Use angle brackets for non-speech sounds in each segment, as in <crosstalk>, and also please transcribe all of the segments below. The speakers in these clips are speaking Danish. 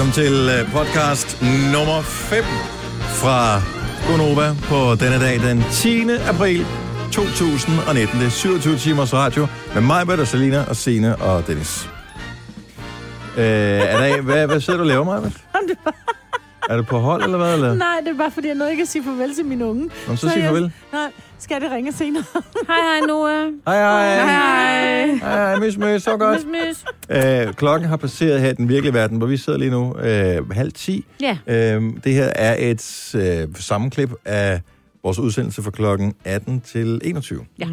Velkommen til øh, podcast nummer 5 fra Gonova på denne dag, den 10. april 2019. Det er 27 timers radio med mig, Bette, Selina og Sine og Dennis. Øh, er der, hvad, hvad sidder du og laver, mig? Er du på hold, eller hvad? Eller? Nej, det er bare fordi, jeg nåede ikke at sige farvel til mine unge. Nå, så sig jeg... farvel. Nej, skal det ringe senere? Hej, hej, Noah. Hej, hej. Hej. Hej, hej, mys, mys, så godt. Mys, mys. Øh, klokken har passeret her i den virkelige verden, hvor vi sidder lige nu, øh, halv ti. Ja. Øh, det her er et øh, sammenklip af vores udsendelse fra klokken 18 til 21. Ja.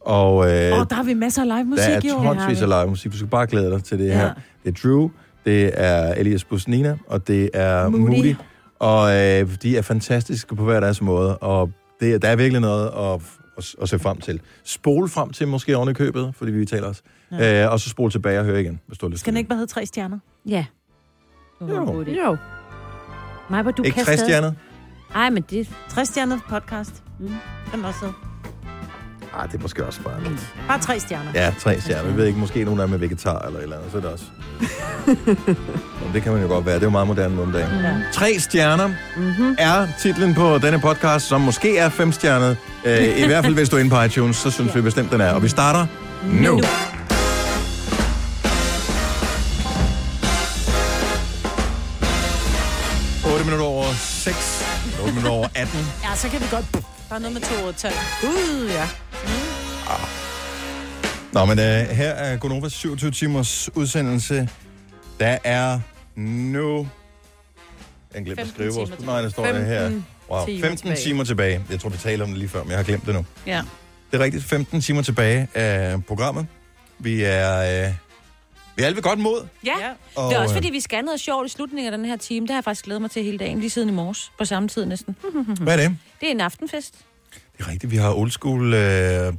Og øh, oh, der har vi masser af live musik der er i år. tonsvis af live musik. Du skal bare glæde dig til det Ja. her. Det er Drew, det er Elias Busnina, og det er Moody. Moody. Og øh, de er fantastiske på hver deres måde, og det, der er virkelig noget at, at, at se frem til. Spol frem til måske oven i købet, fordi vi taler os. Ja. Øh, og så spol tilbage og høre igen, hvis du har lyst Skal den ikke bare hedde tre stjerner? Ja. Jo. Jo. Majba, du det. Ikke kan tres stadig- stjernet? Ej, men det... Tre stjerner podcast. Mm. Den også. Ah, det er måske også bare lidt. Bare tre stjerner. Ja, tre stjerner. Jeg ved ikke, måske nogen er vegetar eller et eller andet, så er det også. Men det kan man jo godt være. Det er jo meget moderne nogle dage. Ja. Tre stjerner mm-hmm. er titlen på denne podcast, som måske er fem stjernet. Øh, I hvert fald, hvis du er inde på iTunes, så synes vi bestemt, den er. Og vi starter nu. Nu. 8 minutter over 6. 8 minutter over 18. Ja, så kan vi godt... Bare noget med to tal. Uh, ja. Nå, men øh, her er Gonovas 27 timers udsendelse. Der er nu... Jeg glemte at 15 skrive vores... timer Nej, der står det her. 15 Wow, timer 15 tilbage. timer tilbage. Jeg tror, vi talte om det lige før, men jeg har glemt det nu. Ja. Det er rigtigt. 15 timer tilbage af programmet. Vi er... Øh, vi er alle ved godt mod. Ja. Og, Det er også øh, fordi, vi skal noget sjovt i slutningen af den her time. Det har jeg faktisk glædet mig til hele dagen, lige siden i morges, på samme tid næsten. <laughs> Hvad er det? Det er en aftenfest. Det er rigtigt, vi har old school... Øh...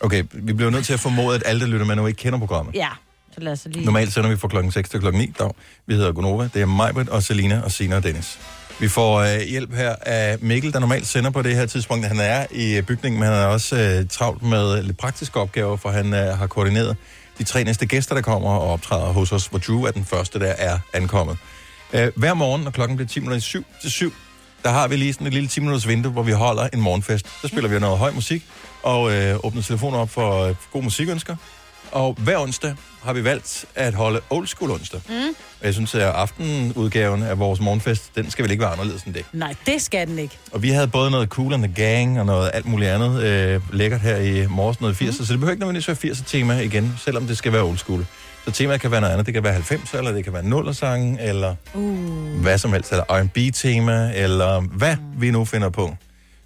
Okay, vi bliver nødt til at formode, at alle, der lytter med nu, ikke kender programmet. Ja. Så lad os lige... Normalt sender vi fra klokken 6 til klokken 9. Dag. Vi hedder Gunova. Det er Majbert og Selina og Sina og Dennis. Vi får øh, hjælp her af Mikkel, der normalt sender på det her tidspunkt. Han er i bygningen, men han er også øh, travlt med lidt praktiske opgaver, for han øh, har koordineret de tre næste gæster, der kommer og optræder hos os, hvor Drew er den første, der er ankommet. Øh, hver morgen, når klokken bliver 10 7 til 7, der har vi lige sådan et lille 10 minutters vindue, hvor vi holder en morgenfest. Så spiller vi noget høj musik og øh, åbner telefoner op for øh, gode musikønsker. Og hver onsdag har vi valgt at holde old school onsdag. Mm. Og jeg synes, at aftenudgaven af vores morgenfest, den skal vel ikke være anderledes end det. Nej, det skal den ikke. Og vi havde både noget Cool and the Gang og noget alt muligt andet øh, lækkert her i morges, noget 80'er. Mm. Så det behøver ikke nødvendigvis være 80'er tema igen, selvom det skal være old school. Så temaet kan være noget andet. Det kan være 90'er, eller det kan være 0'er sange, eller Uh. hvad som helst, eller R&B-tema, eller hvad vi nu finder på.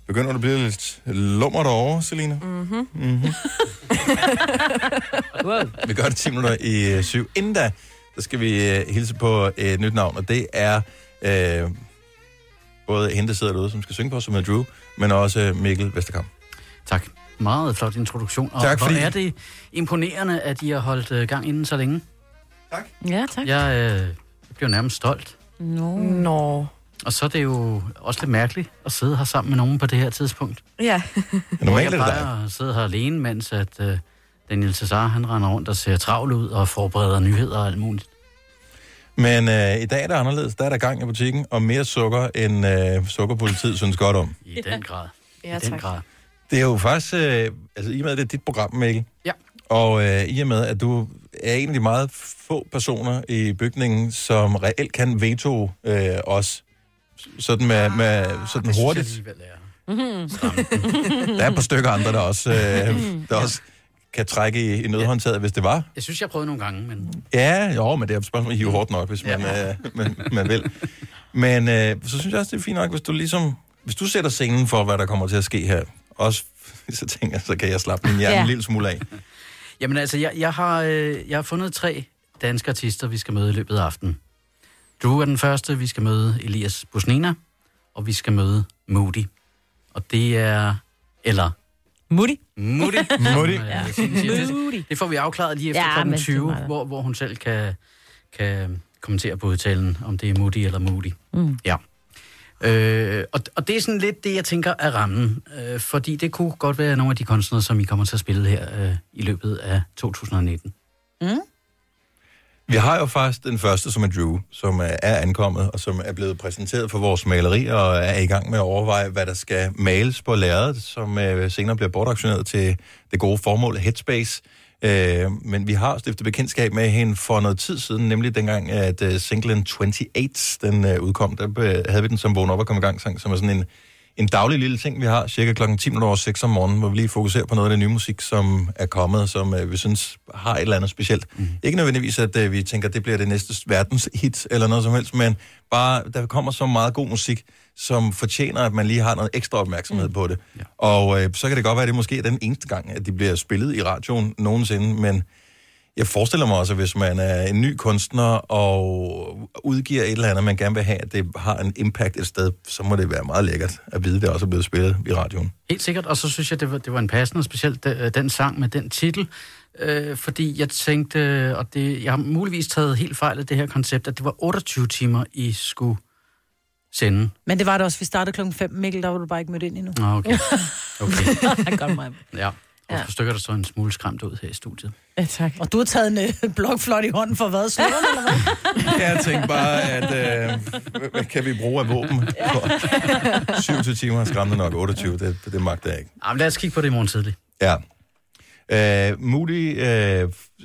Begynder du at blive lidt lummer derovre, Selina? Mm-hmm. Mm-hmm. <laughs> Wow. Vi gør det 10 minutter i øh, syv. Inden da, så skal vi øh, hilse på et nyt navn, og det er øh, både hende, der sidder derude, som skal synge på, som hedder Drew, men også Mikkel Vesterkamp. Tak. Meget flot introduktion. Og Tak, hvor fordi- er det imponerende, at I har holdt øh, gang inden så længe. Ja, tak. Jeg øh, blev nærmest stolt. No. Nå. Og så er det jo også lidt mærkeligt at sidde her sammen med nogen på det her tidspunkt. Ja. Normalt er jeg det dig. at sidde her alene, mens at, øh, Daniel Cesar, han render rundt og ser travl ud og forbereder nyheder og alt muligt. Men øh, i dag er det anderledes. Der er der gang i butikken, og mere sukker, end øh, sukkerpolitiet synes godt om. I den grad. Ja, I den tak. grad. Det er jo faktisk, øh, altså i og med, at det er dit program, Mikkel, Ja. og øh, i og med, at du er en af de meget få personer i bygningen, som reelt kan veto øh, os, sådan, med, med, sådan Det synes jeg hurtigt. alligevel er stramt. Der er et par stykker andre, der også, øh, der også kan trække i, i nødhåndtaget, hvis det var. Jeg synes, jeg har prøvet nogle gange, men Ja, jo, men det er et spørgsmål, at hive hårdt nok, hvis man, Ja. øh, man, man vil. Men øh, så synes jeg også, det er fint nok, hvis du ligesom, hvis du sætter scenen for, hvad der kommer til at ske her, også så tænker jeg, så kan jeg slappe min hjerne ja. Ja. en lille smule af. Jamen altså, jeg, jeg, har, øh, jeg har fundet tre danske artister, vi skal møde i løbet af aftenen. Drew er den første, vi skal møde Elias Busnina, og vi skal møde Moody. Og det er... Eller... Moody. Moody. <laughs> Moody. Ja. Det, Moody. det får vi afklaret lige efter Ja, kl. det 20, var der. hvor, hvor hun selv kan, kan kommentere på udtalen, om det er Moody eller Moody. Mm. Ja. Øh, og, og det er sådan lidt det, jeg tænker er rammen. Øh, fordi det kunne godt være nogle af de kunstnere, som I kommer til at spille her øh, i løbet af 2019. Vi har jo faktisk den første, som er Drew, som er- ankommet, og som er blevet præsenteret for vores maleri, og er i gang med at overveje, hvad der skal males på lærredet, som øh, senere bliver bortaktioneret til det gode formål Headspace. Øh, men vi har stiftet bekendtskab med hende for noget tid siden, nemlig dengang, at øh, singlen 28 den udkom. Der havde vi den som Vågn op og kom i gang sang, som er sådan en, en daglig lille ting, vi har, cirka klokken 10 minutter over 6 om morgenen, hvor vi lige fokuserer på noget af det nye musik, som er kommet, som øh, vi synes har et eller andet specielt. Mm. Ikke nødvendigvis, at øh, vi tænker, at det bliver det næste verdens hit eller noget som helst, men bare, der kommer så meget god musik, som fortjener, at man lige har noget ekstra opmærksomhed mm. på det. Ja. Og øh, så kan det godt være, at det måske er den eneste gang, at de bliver spillet i radioen nogensinde, men jeg forestiller mig også, at hvis man er en ny kunstner og udgiver et eller andet, man gerne vil have, at det har en impact et sted, så må det være meget lækkert at vide, at det også er blevet spillet i radioen. Helt sikkert, og så synes jeg, det var, det var en passende, specielt den, den sang med den titel, øh, fordi jeg tænkte, og det, jeg har muligvis taget helt fejl af det her koncept, at det var 28 timer, I skulle sende. Men det var det også. Vi startede klokken 5, Mikkel, der var du bare ikke mødt ind endnu. Nå, okay. <laughs> okay. Godt mig. Ja. Og ja. stykker der så en smule skræmt ud her i studiet. Ja, tak. Og du har taget en øh, <laughs> blokflot i hånden for hvad? Slåren, eller hvad? <laughs> Jeg tænkte bare, at øh, hvad- kan vi bruge af våben? 27 <laughs> timer er skræmmende nok, 28, det, det magter jeg ikke. Jamen, lad os kigge på det i morgen tidlig. Ja. Uh, Moody uh,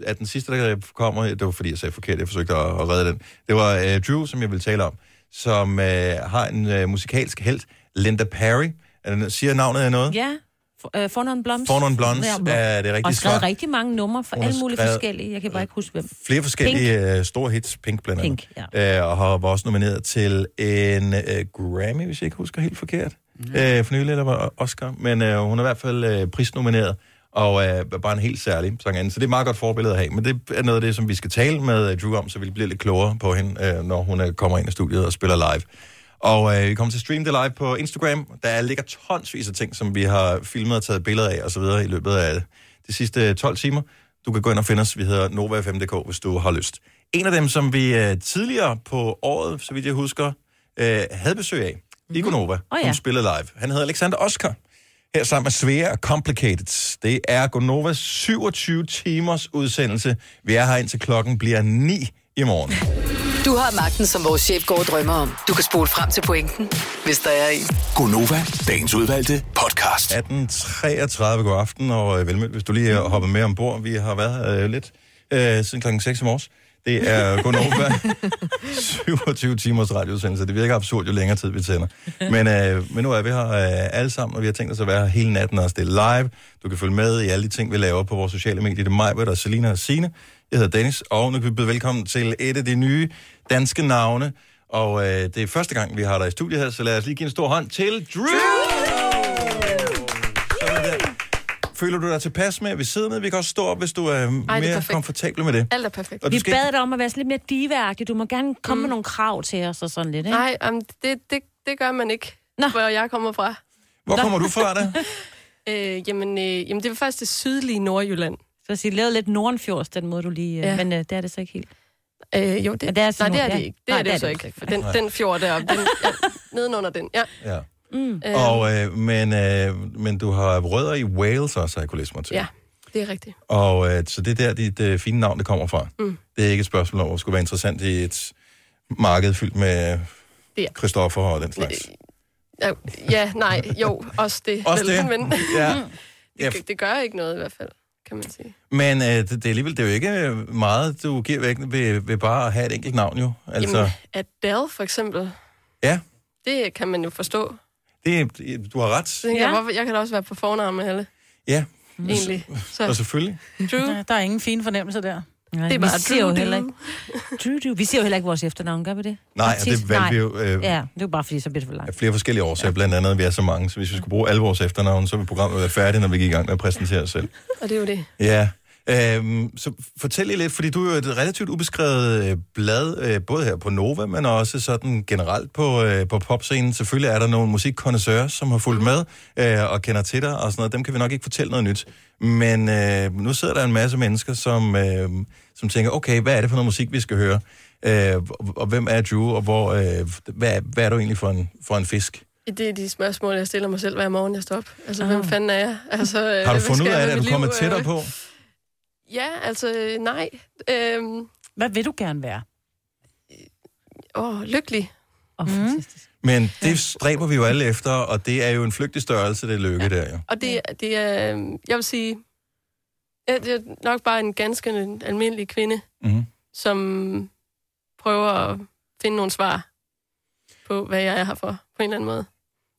er den sidste, der kommer. Det var fordi, jeg sagde forkert. Jeg forsøgte at, at redde den. Det var uh, Drew, som jeg vil tale om, som uh, har en uh, musikalsk held, Linda Perry. Er det- Siger navnet af noget? Ja, for, øh, Fornåen Blomst. Fornåen Blondes Ja, er det rigtige Og skrevet svar. rigtig mange numre for alle mulige forskellige. Jeg kan bare ikke huske, hvem. Flere forskellige uh, store hits, Pink blandt andet. Pink, ja. Uh, og har, var også nomineret til en uh, Grammy, hvis jeg ikke husker helt forkert. Mm. Uh, for nylig, eller var Oscar. Men uh, hun er i hvert fald uh, prisnomineret, og uh, er bare en helt særlig sangerinde. Så det er et meget godt forbillede at have. Men det er noget af det, som vi skal tale med uh, Drew om, så vi bliver lidt klogere på hende, uh, når hun uh, kommer ind i studiet og spiller live. Og øh, vi kommer til at streame det live på Instagram. Der ligger tonsvis af ting, som vi har filmet og taget billeder af og så videre i løbet af de sidste 12 timer. Du kan gå ind og finde os. Vi hedder Nova5.dk, hvis du har lyst. En af dem, som vi øh, tidligere på året, så vidt jeg husker, øh, havde besøg af, mm-hmm. Igo Nova, Åh, ja. som spillede live. Han hedder Alexander Oscar. Her sammen med Svea og Complicated. Det er Gonovas 27 timers udsendelse. Vi er her indtil klokken bliver 9 i morgen. Du har magten, som vores chef går og drømmer om. Du kan spole frem til pointen, hvis der er en. Gonova, dagens udvalgte podcast. 18.33 god aften, og øh, velmødt, hvis du lige er hoppet med ombord. Vi har været her øh, lidt øh, siden klokken 6 i morges. Det er Gonova. 27 <laughs> timers radioudsendelse. Det virker absurd, jo længere tid vi tænder. Men, øh, men nu er vi her øh, alle sammen, og vi har tænkt os at være her hele natten og det er live. Du kan følge med i alle de ting, vi laver på vores sociale medier. Det er mig, og Selina og Signe. Jeg hedder Dennis, og nu kan vi byde velkommen til et af de nye danske navne. Og øh, det er første gang, vi har dig i studiet her, så lad os lige give en stor hånd til Drew! Der. Føler du dig tilpas med ved siden af? Vi kan også stå op, hvis du er Ej, er mere perfekt. komfortabel med det. Alt er perfekt. Og Vi skal bad dig om at være lidt mere diværdig. Du må gerne komme mm. med nogle krav til os og sådan lidt, ikke? Nej, um, det, det, det gør man ikke, Nå. Nå. hvor jeg kommer fra. Hvor kommer du fra da? <laughs> Øh, jamen, øh, jamen, det var faktisk det sydlige Nordjylland. Så at sige, lavet lidt Nordenfjords, den måde du lige... Ja. Ja. Men øh, det er det så ikke helt. Øh, jo, det, det er nej, det er det ikke. Det Nej, er det, så ikke. For den, den fjord deroppe, den, ja, nedenunder den. Ja. Ja. Mm. Øh, Og, øh, men, øh, men du har rødder i Wales også, har jeg kunne læse mig til. ja, det er rigtigt. Og øh, så det er der, dit øh, fine navn, det kommer fra. Mm. Det er ikke et spørgsmål om, at det skulle være interessant i et marked fyldt med Det er- Christoffer og den slags. Ja, ja, nej, jo, også det. Også vel, det? Men Ja. Ja, <laughs> det, det gør ikke noget i hvert fald, kan man sige. Men øh, det, det, er alligevel, det er jo ikke meget, du giver væk ved, ved bare at have et enkelt navn jo. Altså, Jamen, Adele for eksempel, ja, det kan man jo forstå. det, du har ret. Så Ja. jeg, hvorfor, jeg kan da også være på fornavn med alle, Ja, egentlig. Så og selvfølgelig. Ja, der er ingen fine fornemmelse der. Nej, det er bare vi siger jo heller ikke... Drew, Drew. Vi siger jo heller ikke vores efternavn, gør vi det? Nej, og Artist? det valgte vi jo øh, Ja, det er jo bare fordi, så bliver det for langt. af flere forskellige årsager, blandt andet, at vi er så mange. Så hvis vi skulle bruge alle vores efternavn, så ville programmet være færdigt, når vi gik i gang med at præsentere os selv. og det er jo det. Ja, øhm, så fortæl lige lidt, fordi du er jo et relativt ubeskrevet øh, blad, øh, både her på Nova, men også sådan generelt på, øh, på popscenen. Selvfølgelig er der nogle musikkondensører, som har fulgt med øh, og kender til dig og sådan noget. Dem kan vi nok ikke fortælle noget nyt. Men øh, nu sidder der en masse mennesker, som, øh, som tænker, okay, hvad er det for noget musik, vi skal høre? Øh, og, og hvem er Drew, og hvor, øh, hvad, hvad er du egentlig for en, for en fisk? Det er de spørgsmål, jeg stiller mig selv hver morgen, jeg står op. Altså, hvem fanden er jeg? Altså, Har du fundet ud af det? Er du kommet tættere på? Ja, altså, øh, nej. Øhm, Hvad vil du gerne være? Åh, oh, lykkelig. Oh, mm. fantastisk. Men det stræber vi jo alle efter, og det er jo en flygtig størrelse, det lykke ja. der jo. Og det, det er, øhm, jeg vil sige, jeg, jeg er nok bare en ganske almindelig kvinde, Mm-hmm. som prøver at finde nogle svar på, hvad jeg er her for, på en eller anden måde.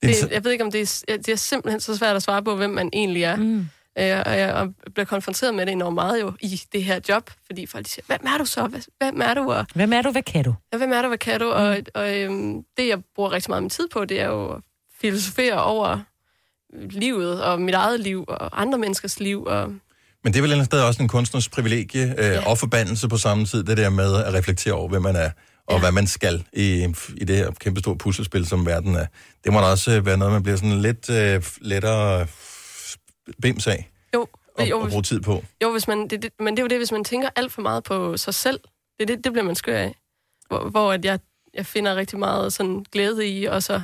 Det Det, jeg ved ikke, om det er, det er simpelthen så svært at svare på, hvem man egentlig er. Mm. Øh, og jeg og bliver konfronteret med det enormt meget jo i det her job, fordi folk siger, hvem er du så? Hvad- Hvem er du? Og, Hvem er du? Hvad kan du? ja, hvem er du? Hvad kan du? Og, og øhm, det, jeg bruger rigtig meget af min tid på, det er jo at filosofere over livet og mit eget liv og andre menneskers liv. Og, Men det er vel et eller andet sted også en kunstners privilegie øh, ja. og forbandelse på samme tid, det der med at reflektere over, hvem man er, og ja. Hvad man skal i, i det her kæmpe store puslespil, som verden er. Det må da også øh, være noget, man bliver sådan lidt øh, lettere bims af jo, og, jo, og bruge tid på. Jo, hvis man, det, det, men det er jo det, hvis man tænker alt for meget på sig selv, det, det, det bliver man skør af. Hvor, hvor at jeg, jeg finder rigtig meget sådan glæde i, og så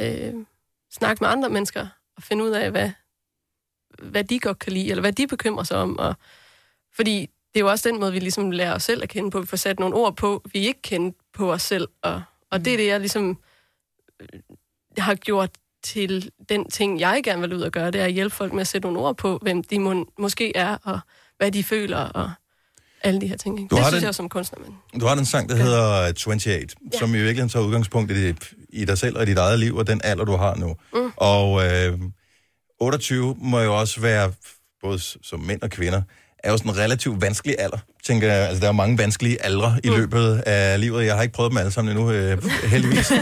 øh, snakke med andre mennesker, og finde ud af, hvad, hvad de godt kan lide, eller hvad de bekymrer sig om. Og, fordi det er jo også den måde, vi ligesom lærer os selv at kende på. Vi får sat nogle ord på, vi ikke kender på os selv. Og, og det er det, jeg ligesom øh, har gjort til den ting, jeg gerne vil ud og gøre, det er at hjælpe folk med at sætte nogle ord på, hvem de må, måske er, og hvad de føler, og alle de her ting. Ikke? Du Det har synes den- jeg som kunstner, men Du har den sang, der Ja. hedder 28, ja. som jo virkelig tager udgangspunkt i, det, i dig selv og i dit eget liv, og den alder, du har nu. Mm. Og øh, 28 må jo også være, både som mænd og kvinder, er jo sådan en relativt vanskelig alder, tænker jeg. Altså, der er mange vanskelige aldre i Mm. løbet af livet. Jeg har ikke prøvet dem alle sammen endnu, øh, heldigvis.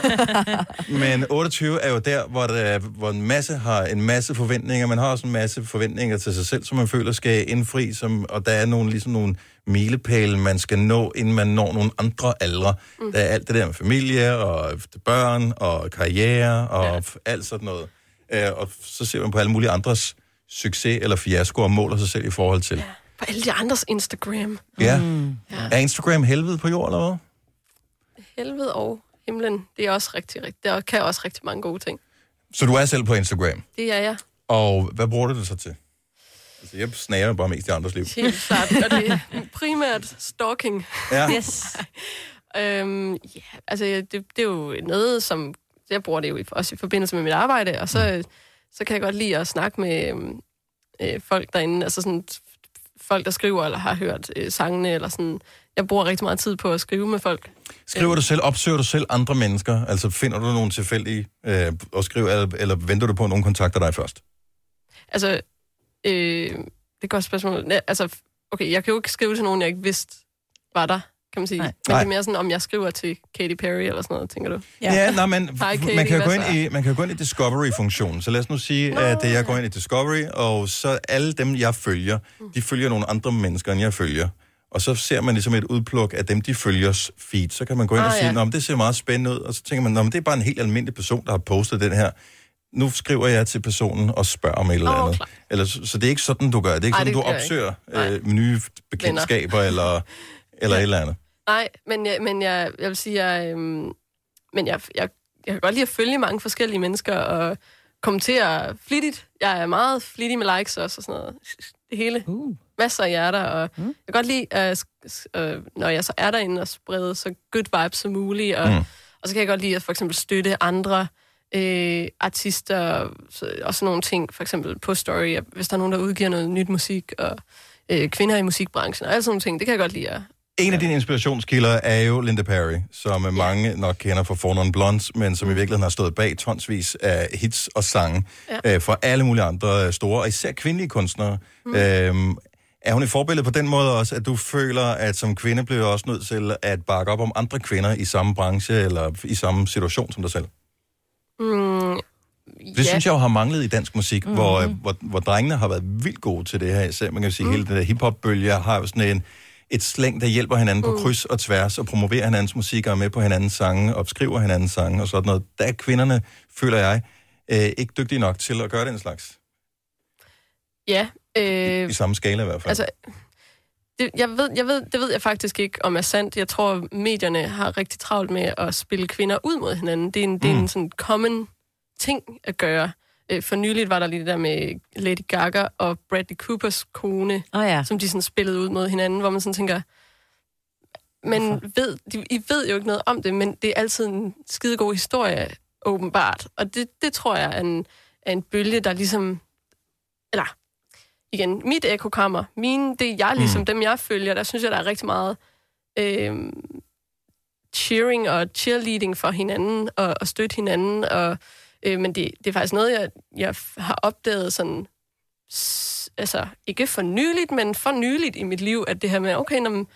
<laughs> Men 28 er jo der, hvor, der, hvor en masse har en masse forventninger. Man har også en masse forventninger til sig selv, som man føler skal indfri, som, og der er nogle, ligesom nogle milepæle, man skal nå, inden man når nogle andre aldre. Mm. Der er alt det der med familie, og børn, og karriere, og ja. alt sådan noget. Øh, og så ser man på alle mulige andres succes eller fiasko og måler sig selv i forhold til. Ja. På alle de andres Instagram. ja. Mm. Ja. Er Instagram helvede på jord, eller hvad? Helvede og himlen, det er også rigtig, rigtig, der kan også rigtig mange gode ting. Så du er selv på Instagram. Det er jeg Og hvad bruger du det så til? Altså, jeg snager bare mest i andres liv. helt klart, og det er primært stalking. Ja. <laughs> Yes. Øhm, ja, altså det, det er jo noget, som jeg bruger det jo også i forbindelse med mit arbejde, og så, så kan jeg godt lide at snakke med øh, folk derinde, altså sådan folk, der skriver eller har hørt øh, sangene, eller sådan. Jeg bruger rigtig meget tid på at skrive med folk. Skriver du selv, opsøger du selv andre mennesker? Altså finder du nogen tilfældige øh, og skriver, eller, eller venter du på, at nogen kontakter dig først? Altså, øh, det er et godt spørgsmål. Altså, okay, jeg kan jo ikke skrive til nogen, jeg ikke vidste var der, kan man sige. Nej. Men det er mere sådan, om jeg skriver til Katy Perry eller sådan noget, tænker du? Ja, ja nej, men Hej, Katie, man, kan gå ind i, man kan gå ind i Discovery-funktionen. Så lad os nu sige, Nå, at øh, jeg går ja. ind i Discovery, og så alle dem, jeg følger, de følger nogle andre mennesker, end jeg følger. Og så ser man ligesom et udpluk af dem, de følgers feed. Så kan man gå ind Ah, og sige, ja. Nå, det ser meget spændende ud. Og så tænker man, Nå, men det er bare en helt almindelig person, der har postet den her. Nu skriver jeg til personen og spørger om et eller andet. klart. Eller, så, så det er ikke sådan, du gør. Det er ikke Ej, sådan, det du opsøger øh, nye bekendtskaber eller, eller et eller andet. Nej, men, jeg, men jeg, jeg vil sige, jeg, øhm, men jeg, jeg, jeg kan godt lide at følge mange forskellige mennesker og kommentere flittigt. Jeg er meget flittig med likes også og sådan noget. Det hele. Uh. Masser af hjerter, og mm. jeg kan godt lide, uh, uh, når jeg så er derinde og sprede så good vibes som muligt, og, Mm. og så kan jeg godt lide at for eksempel støtte andre øh, artister så, og sådan nogle ting, for eksempel på Story, hvis der er nogen, der udgiver noget nyt musik, og øh, kvinder i musikbranchen, og alle sådan nogle ting, det kan jeg godt lide at En af dine inspirationskilder er jo Linda Perry, som ja. mange nok kender fra Four Non Blondes, men som i virkeligheden har stået bag tonsvis af hits og sange ja. øh, for alle mulige andre store, og især kvindelige kunstnere. Mm. Øhm, er hun et forbillede på den måde også, at du føler, at som kvinde bliver også nødt til at bakke op om andre kvinder i samme branche eller i samme situation som dig selv? Mm, Det synes jeg jo har manglet i dansk musik, mm. hvor, øh, hvor, hvor drengene har været vildt gode til det her. Især, man kan sige, mm. hele den der hiphop-bølge har jo sådan en, et slæng, der hjælper hinanden på kryds og tværs, og promoverer hinandens musik, og er med på hinandens sange, og skriver hinandens sange og sådan noget. Der er kvinderne, føler jeg, øh, ikke dygtige nok til at gøre den slags. ja, øh, I samme skala i hvert fald. altså, det, jeg, ved, jeg ved, det ved jeg faktisk ikke, om er sandt. Jeg tror, medierne har rigtig travlt med at spille kvinder ud mod hinanden. Det er en, mm. det er en sådan common ting at gøre. Øh, For nyligt var der lige det der med Lady Gaga og Bradley Coopers kone, oh, ja. som de sådan spillede ud mod hinanden, hvor man sådan tænker, men ved, de, I ved jo ikke noget om det, men det er altid en skidegod historie, åbenbart. Og det, det tror jeg er en, er en bølge, der ligesom... Eller, igen, mit ekokammer, mine, det er jeg ligesom, mm. dem jeg følger, der synes jeg, der er rigtig meget øh, cheering og cheerleading for hinanden, og, og støtte hinanden, og, øh, men det, det er faktisk noget, jeg, jeg har opdaget sådan, altså ikke for nyligt, men for nyligt i mit liv, at det her med, okay, når,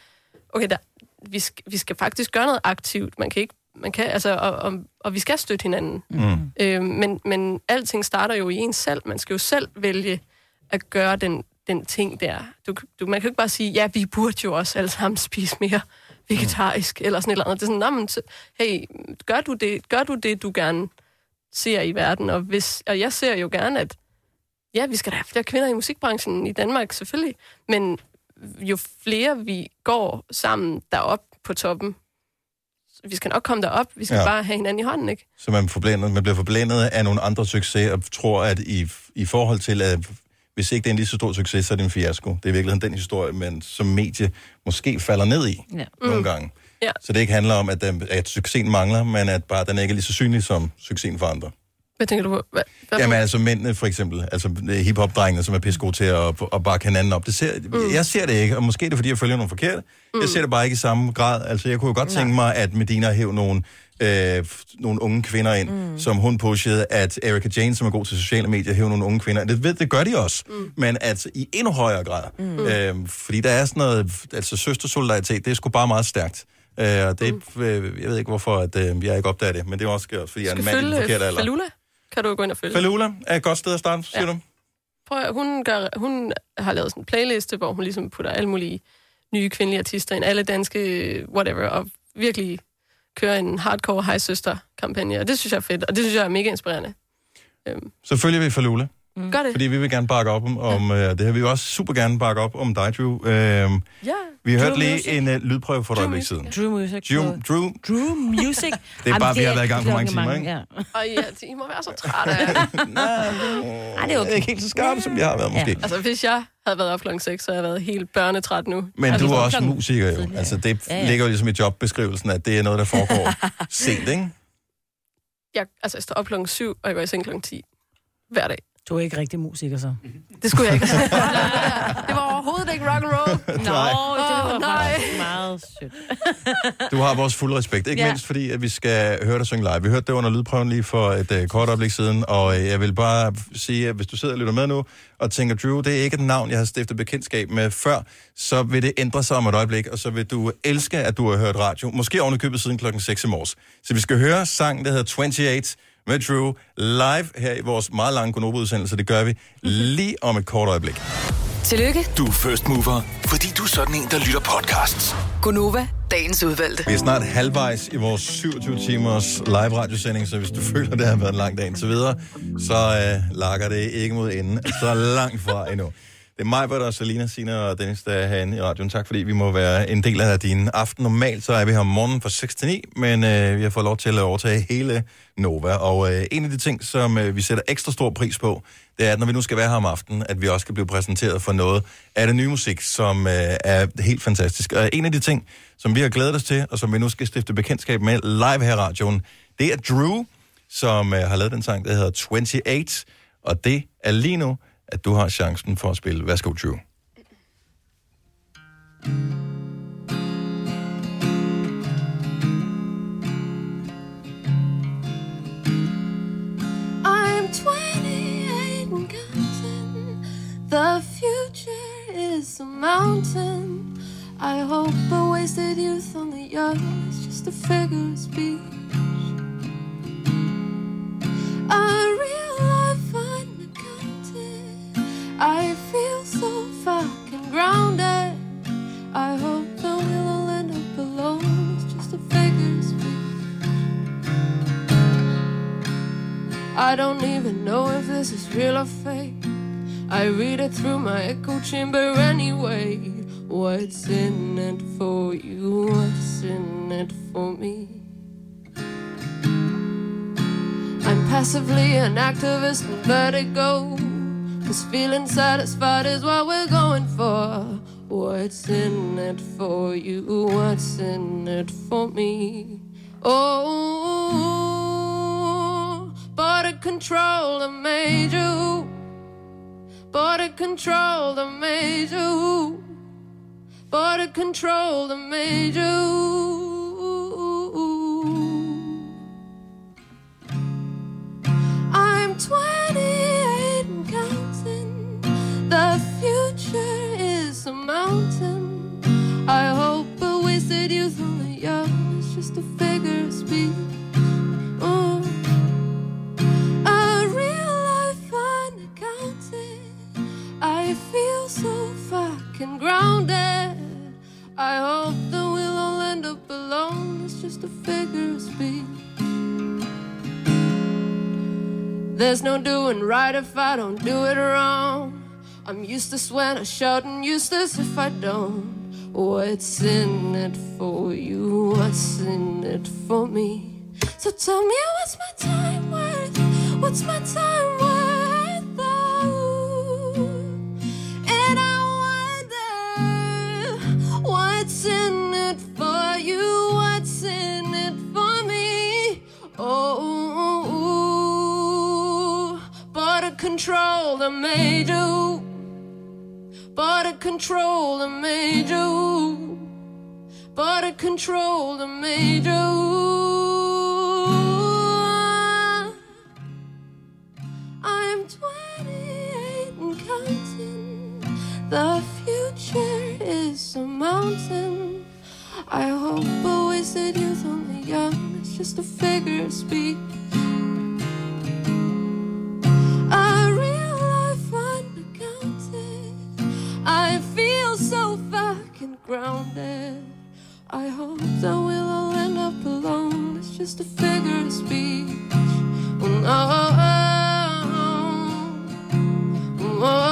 okay der, vi, skal, vi skal faktisk gøre noget aktivt, man kan ikke, man kan, altså, og, og, og vi skal støtte hinanden. Mm. Øh, men, men alting starter jo i en selv. Man skal jo selv vælge at gøre den, den ting der. Du, du, man kan jo ikke bare sige, ja, vi burde jo også alle sammen <laughs> spise mere vegetarisk, eller sådan et eller andet. Det er sådan, "Nå, men, hey, gør du, det, gør du det, du gerne ser i verden? Og, hvis, og jeg ser jo gerne, at ja, vi skal da have flere kvinder i musikbranchen i Danmark, selvfølgelig. Men jo flere vi går sammen derop på toppen, vi skal nok komme derop. Vi skal Ja. bare have hinanden i hånden, ikke? Så man, forblændet, man bliver forblændet af nogle andre succeser, og tror, at i, i forhold til, at hvis ikke det er en lige så stor succes, så er det en fiasko. Det er i virkeligheden den historie, man som medie måske falder ned i Ja. nogle gange. Ja. Så det ikke handler om, at, den, at succesen mangler, men at bare den ikke er lige så synlig som succesen for andre. Hvad tænker du på? Hvad, hvad Jamen altså mændene for eksempel, altså hiphop-drengene, som er pisse til at, at bakke hinanden op. Det ser, mm. Jeg ser det ikke, og måske er det, fordi jeg følger nogle forkerte. Mm. Jeg ser det bare ikke i samme grad. Altså jeg kunne jo godt tænke mig, at Medina hæv nogle, øh, nogle unge kvinder ind, mm. som hun pushede, at Erika Jane, som er god til sociale medier, hæv nogle unge kvinder. Det, ved, det gør de også, mm. men at i endnu højere grad. Mm. Øh, fordi der er sådan noget, altså søstersolidaritet, det er sgu bare meget stærkt. Øh, og det, øh, jeg ved ikke hvorfor, at øh, jeg ikke opdager det, men det er også også, fordi jeg er en mand i den forkerte alder. Falula? Kan du gå ind og følge? Falula er et godt sted at starte, ja. Du? Prøv, at- hun, gør, hun har lavet sådan en playliste, hvor hun ligesom putter alle mulige nye kvindelige artister ind, alle danske whatever, og virkelig kører en hardcore high søster kampagne og det synes jeg er fedt, og det synes jeg er mega inspirerende. Øhm, Så følger vi Falula, gør det. fordi vi vil gerne bakke op om, om øh, det her. Vi vil også super gerne bakke op om dig, Drew. Øh, Ja. vi har hørt lige Music. en uh, lydprøve for Drew øjeblik Music, siden. Drew Music. Drew, Drew, Drew Music. <laughs> Det er bare, vi har været i gang for mange timer, ikke? Ja. Og ja, I må være så trætte af <laughs> Ej, det er okay. ikke helt så skarp, som jeg har været måske. Ja. Altså, hvis jeg havde været op klokken 6, så havde jeg været helt børnetræt nu. Men altså, du er så- også klokken musiker jo. Altså, det Ja, ja. ligger jo ligesom i jobbeskrivelsen, at det er noget, der foregår <laughs> sent, ikke? Jeg, altså, jeg står op klokken 7, og jeg går i seng klokken 10. Hver dag. Du er ikke rigtig musiker, så. Det skulle jeg ikke have <laughs> sagt. Det var overhovedet ikke rock and roll. <laughs> Nå, det var nej. meget sødt. <laughs> Du har vores fulde respekt. Ikke ja. Mindst fordi, at vi skal høre dig synge live. Vi hørte det under lydprøven lige for et uh, kort øjeblik siden, og øh, jeg vil bare sige, at hvis du sidder og lytter med nu, og tænker, Drew, det er ikke et navn, jeg har stiftet bekendtskab med før, så vil det ændre sig om et øjeblik, og så vil du elske, at du har hørt radio. Måske oven købet siden klokken 6 i morges. Så vi skal høre sang, der hedder 28 med Drew live her i vores meget lange Konobo-udsendelse. Det gør vi lige om et kort øjeblik. Tillykke, Du er first mover, fordi du er sådan en, der lytter podcasts. Gunova, dagens udvalgte. Vi er snart halvvejs i vores 27 timers live radiosending, så hvis du <laughs> føler, det har været en lang dag indtil videre, så øh, lakker det ikke mod enden. Så langt fra endnu. Det er mig, og Selina, Sina og Dennis, der er herinde i radioen. Tak fordi vi må være en del af din aften. Normalt så er vi her om morgenen fra 6 til 9, men øh, vi har fået lov til at overtage hele Nova. Og øh, en af de ting, som øh, vi sætter ekstra stor pris på, det er, at når vi nu skal være her om aftenen, at vi også kan blive præsenteret for noget af det nye musik, som øh, er helt fantastisk. Og en af de ting, som vi har glædet os til, og som vi nu skal stifte bekendtskab med live her i radioen, det er Drew, som øh, har lavet den sang, der hedder 28. Og det er lige nu, at du har chancen for at spille. Værsgo, Drew. I'm 28 and counting. The future is a mountain. I hope a wasted youth on the young is just a figure of speech. A real life unaccounted. I feel so fucking grounded. I hope that we'll all end up alone. It's just a figure. I don't even know if this is real or fake. I read it through my echo chamber anyway. What's in it for you? What's in it for me? I'm passively an activist in vertigo. Cause feeling satisfied is what we're going for. What's in it for you? What's in it for me? Oh, border control that made you. Border control that made you. Border control that you. I'm 28 just a figure of speech. Mm. A real life unaccounted. I feel so fucking grounded. I hope that we'll all end up alone. It's just a figure of speech. There's no doing right if I don't do it wrong. I'm useless when I shout and useless if I don't. What's in it for you? What's in it for me? So tell me what's my time worth? What's my time worth? Oh, and I wonder what's in it for you? What's in it for me? Oh, border control that made you. Border control that made you. Border control that made you. I'm 28 and counting. The future is a mountain. I hope a wasted youth on the young is just a figure of speech. Grounded. I hope that we'll all end up alone. It's just a figure of speech. Oh, no. Oh,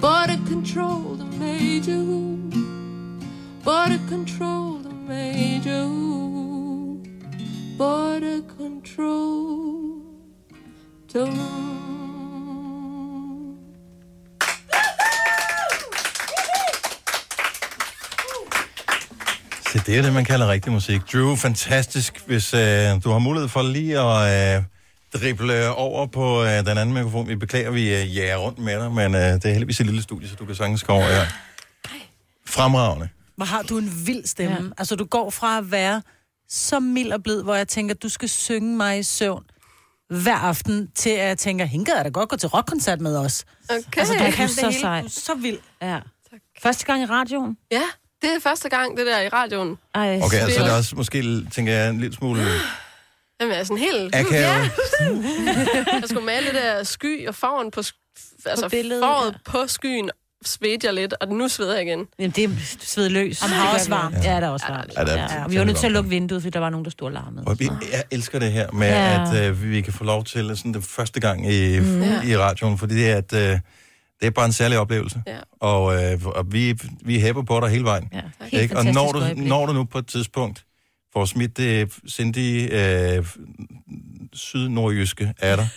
Border control that made you. Border control that control. Don't. Så det er det, man kalder rigtig musik. Drew, fantastisk. Hvis øh, du har mulighed for lige at øh, drible over på øh, den anden mikrofon. Vi beklager, vi øh, jager rundt med dig, men øh, det er heldigvis et lille studie, så du kan gå over her. Fremragende. Hvor har du en vild stemme. Ja. Altså, du går fra at være så mild og blid, hvor jeg tænker, du skal synge mig i søvn hver aften, til at jeg tænker, hende gad jeg da godt gå til rockkoncert med os. Okay. Altså, du kan er det så sej. Du er så vild. Ja. Første gang i radioen. Ja, det er første gang, det der i radioen. Ej, Okay, altså det er også måske, tænker jeg, en lille smule Jamen, jeg er sådan helt... akavet. Jeg skulle male det der sky og farven på, sk- altså billedet, foråret ja. på skyen svedte jeg lidt, og nu sveder jeg igen. Jamen, det er sved løs. Jamen, har Det gør også vi. varmt. Ja, der er også varmt. Ja, der er Ja, og vi var nødt til at lukke vinduet, fordi der var nogen, der stod og larmede. Og vi, jeg elsker det her med, Ja. ja. at øh, vi kan få lov til sådan det første gang i, mm. i radioen, fordi det er, at, øh, det er bare en særlig oplevelse. Ja. Og, øh, og vi, vi hæpper på dig hele vejen. Ja, helt Ikke? Og når du, øjeblik. når du nu på et tidspunkt får smidt det Cindy øh, sydnordjyske af dig,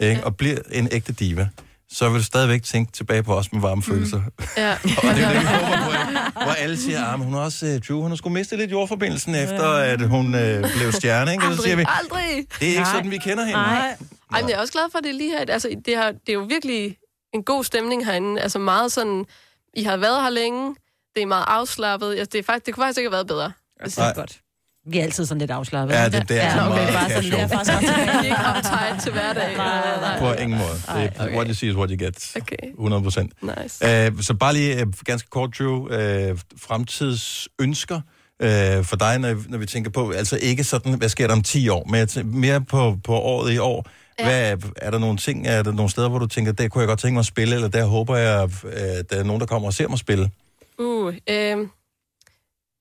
ikke? og bliver en ægte diva, så vil du stadigvæk tænke tilbage på os med varme følelser. Ja. <laughs> Og det er det, vi håber på, ikke? Hvor alle siger, at hun har også, uh, Drew, hun har sgu mistet lidt jordforbindelsen, efter at hun uh, blev stjerne. Ikke? Og så siger vi, Aldrig! det er ikke Nej. sådan, vi kender hende. Nej. Ej, men jeg er også glad for, at det er lige her. Altså, det, har, det er jo virkelig en god stemning herinde. Altså meget sådan, I har været her længe. Det er meget afslappet. Altså, det, er faktisk, det kunne faktisk ikke have været bedre. Det er godt. Vi er altid sådan lidt afslappet. Ja, det, det er Ja, okay, meget bare sådan casual. lidt. faktisk ret Det er ikke uptight til hverdag. Nej, nej, På ingen måde. Det er, okay. What you see is what you get. Okay, 100 procent. nice. Uh, så bare lige uh, ganske kort, Drew. Uh, fremtidsønsker uh, for dig, når, når vi tænker på, altså ikke sådan, hvad sker der om 10 år, men jeg tæ- mere på, på året i år. Ja. Hvad, er der nogle ting, er der nogle steder, hvor du tænker, der kunne jeg godt tænke mig at spille, eller der håber jeg, at der er nogen, der kommer og ser mig spille? Uh, øh,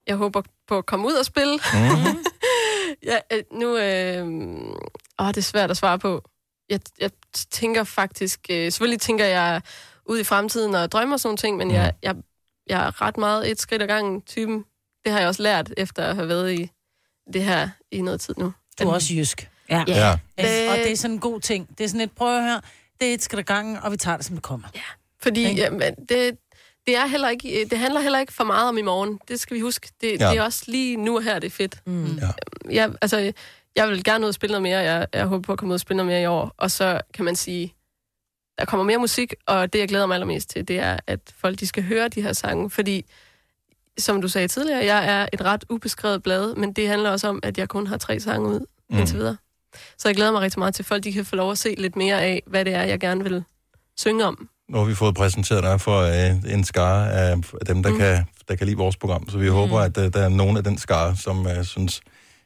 jeg håber på at komme ud og spille. Mm-hmm. <laughs> ja, øh, nu... Øh, åh, det er svært at svare på. Jeg, jeg tænker faktisk... Øh, selvfølgelig tænker jeg ud i fremtiden og drømmer sådan nogle ting, men jeg, jeg, jeg er ret meget et skridt ad gangen typen. det har jeg også lært, efter at have været i det her i noget tid nu. Du er også jysk. Ja. Ja. Øh, og det er sådan en god ting. Det er sådan et, prøv her, det er et skridt ad gangen, og vi tager det, som det kommer. Ja. Fordi Ikke? jamen, det, det, er heller ikke, det handler heller ikke for meget om i morgen. Det skal vi huske. Det, Ja. det er også lige nu og her, det er fedt. Mm. Ja. Jeg, altså, jeg vil gerne ud og spille noget mere. Jeg, jeg håber på at komme ud og spille noget mere i år. Og så kan man sige, der kommer mere musik, og det, jeg glæder mig allermest til, det er, at folk de skal høre de her sange. Fordi, som du sagde tidligere, jeg er et ret ubeskrevet blad, men det handler også om, at jeg kun har tre sange ud Mm. mm. indtil videre. Så jeg glæder mig rigtig meget til, at folk de kan få lov at se lidt mere af, hvad det er, jeg gerne vil synge om. Nu har vi fået præsenteret dig for øh, en skare af dem, der, mm. Mm. kan, der kan lide vores program. Så vi mm. håber, at øh, der er nogen af den skare, som øh, synes,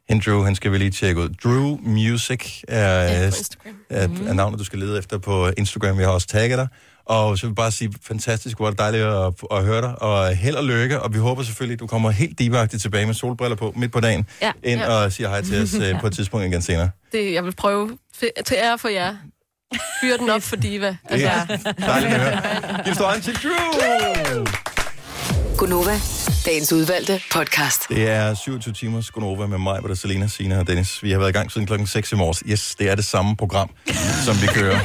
hende Drew, han skal vi lige tjekke ud. Drew Music er, Ja, øh, på Instagram. er, er navnet, du skal lede efter på Instagram. Vi har også tagget dig. Og så vil jeg bare sige, fantastisk, hvor er det dejligt at, at høre dig. Og held og lykke, og vi håber selvfølgelig, at du kommer helt divagtigt tilbage med solbriller på midt på dagen, Ja. ind Ja. og siger hej til os øh, på et tidspunkt igen senere. Det, jeg vil prøve til ære for jer. Fyr den op for Diva. Det Altså, er dejligt at høre. Giv stå til Drew! Gunova, dagens udvalgte podcast. Det er 27 timers Gonova med mig, Britta, Selena, Sina og Dennis. Vi har været i gang siden klokken 6 i morges. Yes, det er det samme program, som vi kører.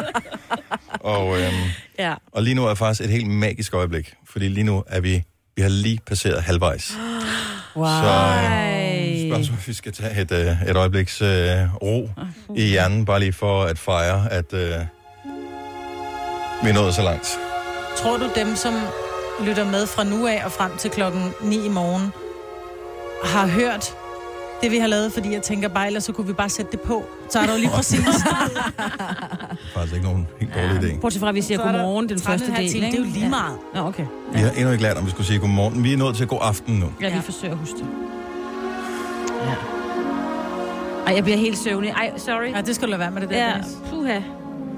<laughs> og, øhm, Ja. og lige nu er faktisk et helt magisk øjeblik, fordi lige nu er vi, vi har lige passeret halvvejs. <gasps> Wow. Så øh, spørgsmålet, om vi skal tage et, øh, et øjebliks øh, ro i hjernen, bare lige for at fejre, at øh, vi er nået så langt. Tror du, dem, som lytter med fra nu af og frem til klokken 9 i morgen, har hørt det, vi har lavet? Fordi jeg tænker bare, ellers så kunne vi bare sætte det på. Så er der jo lige <laughs> præcis. Det er faktisk ikke nogen helt dårlig idé. Bortset fra, at vi siger er godmorgen, den første 13,5 del. time. Det er jo lige meget. Ja. Nå, okay. Vi har endnu ikke lært, om vi skulle sige godmorgen. Vi er nået til god aften nu. Ja, vi Ja. forsøger at huske det. Ja. Ej, jeg bliver helt søvnig. Ej, sorry. Ja, det skal du lade være med det der, Ja, Dennis. puha.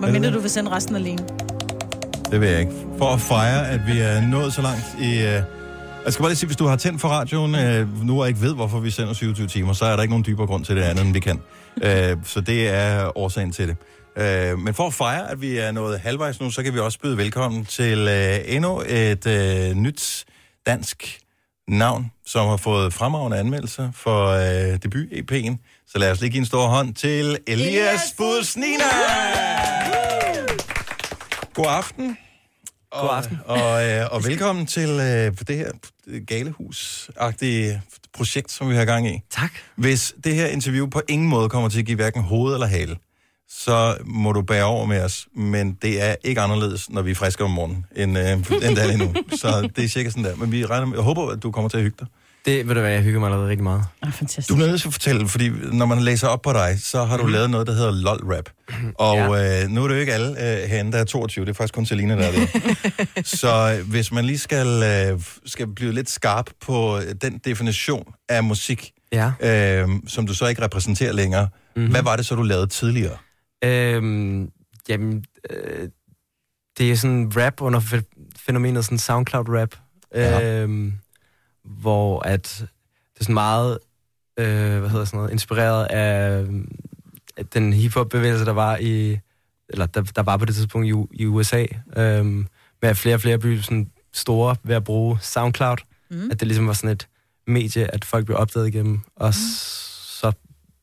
Men mindre du vil sende resten alene. Det vil jeg ikke. For at fejre, at vi er nået så langt i... Øh... Jeg skal bare lige sige, hvis du har tændt for radioen øh, nu og ikke ved, hvorfor vi sender 27 timer, så er der ikke nogen dybere grund til det andet, end vi kan. <laughs> Øh, så det er årsagen til det. Øh, men for at fejre, at vi er nået halvvejs nu, så kan vi også byde velkommen til øh, endnu et øh, nyt dansk navn, som har fået fremragende anmeldelser for øh, debut-EP'en. Så lad os lige give en stor hånd til Elias Busnina! God aften. Og, God aften. Og, øh, og velkommen til øh, det her galehus-agtige projekt, som vi har gang i. Tak. Hvis det her interview på ingen måde kommer til at give hverken hoved eller hale, så må du bære over med os. Men det er ikke anderledes, når vi er friske om morgenen, end, øh, end det er lige nu. Så det er cirka sådan der. Men vi regner med, jeg håber, at du kommer til at hygge dig. Det ved du hvad, jeg hygger mig allerede rigtig meget. Ah, fantastisk. Du er nødt til at fortælle, fordi når man læser op på dig, så har du mm. lavet noget, der hedder LOL-rap. Og ja. øh, nu er det jo ikke alle øh, herinde, der er 22. Det er faktisk kun Selina, der er det. <laughs> så øh, hvis man lige skal, øh, skal blive lidt skarp på øh, den definition af musik, Ja. øh, som du så ikke repræsenterer længere, mm-hmm. hvad var det så, du lavede tidligere? Øhm, jamen, øh, det er sådan rap under fæ- fænomenet sådan SoundCloud-rap. Ja. Øhm, hvor at det er sådan meget, øh, hvad hedder sådan noget, inspireret af, den hiphop-bevægelse, der var i, eller der, der var på det tidspunkt i, i USA, øhm, med flere og flere blev sådan store ved at bruge SoundCloud. Mm. At det ligesom var sådan et medie, at folk blev opdaget igennem. Og mm.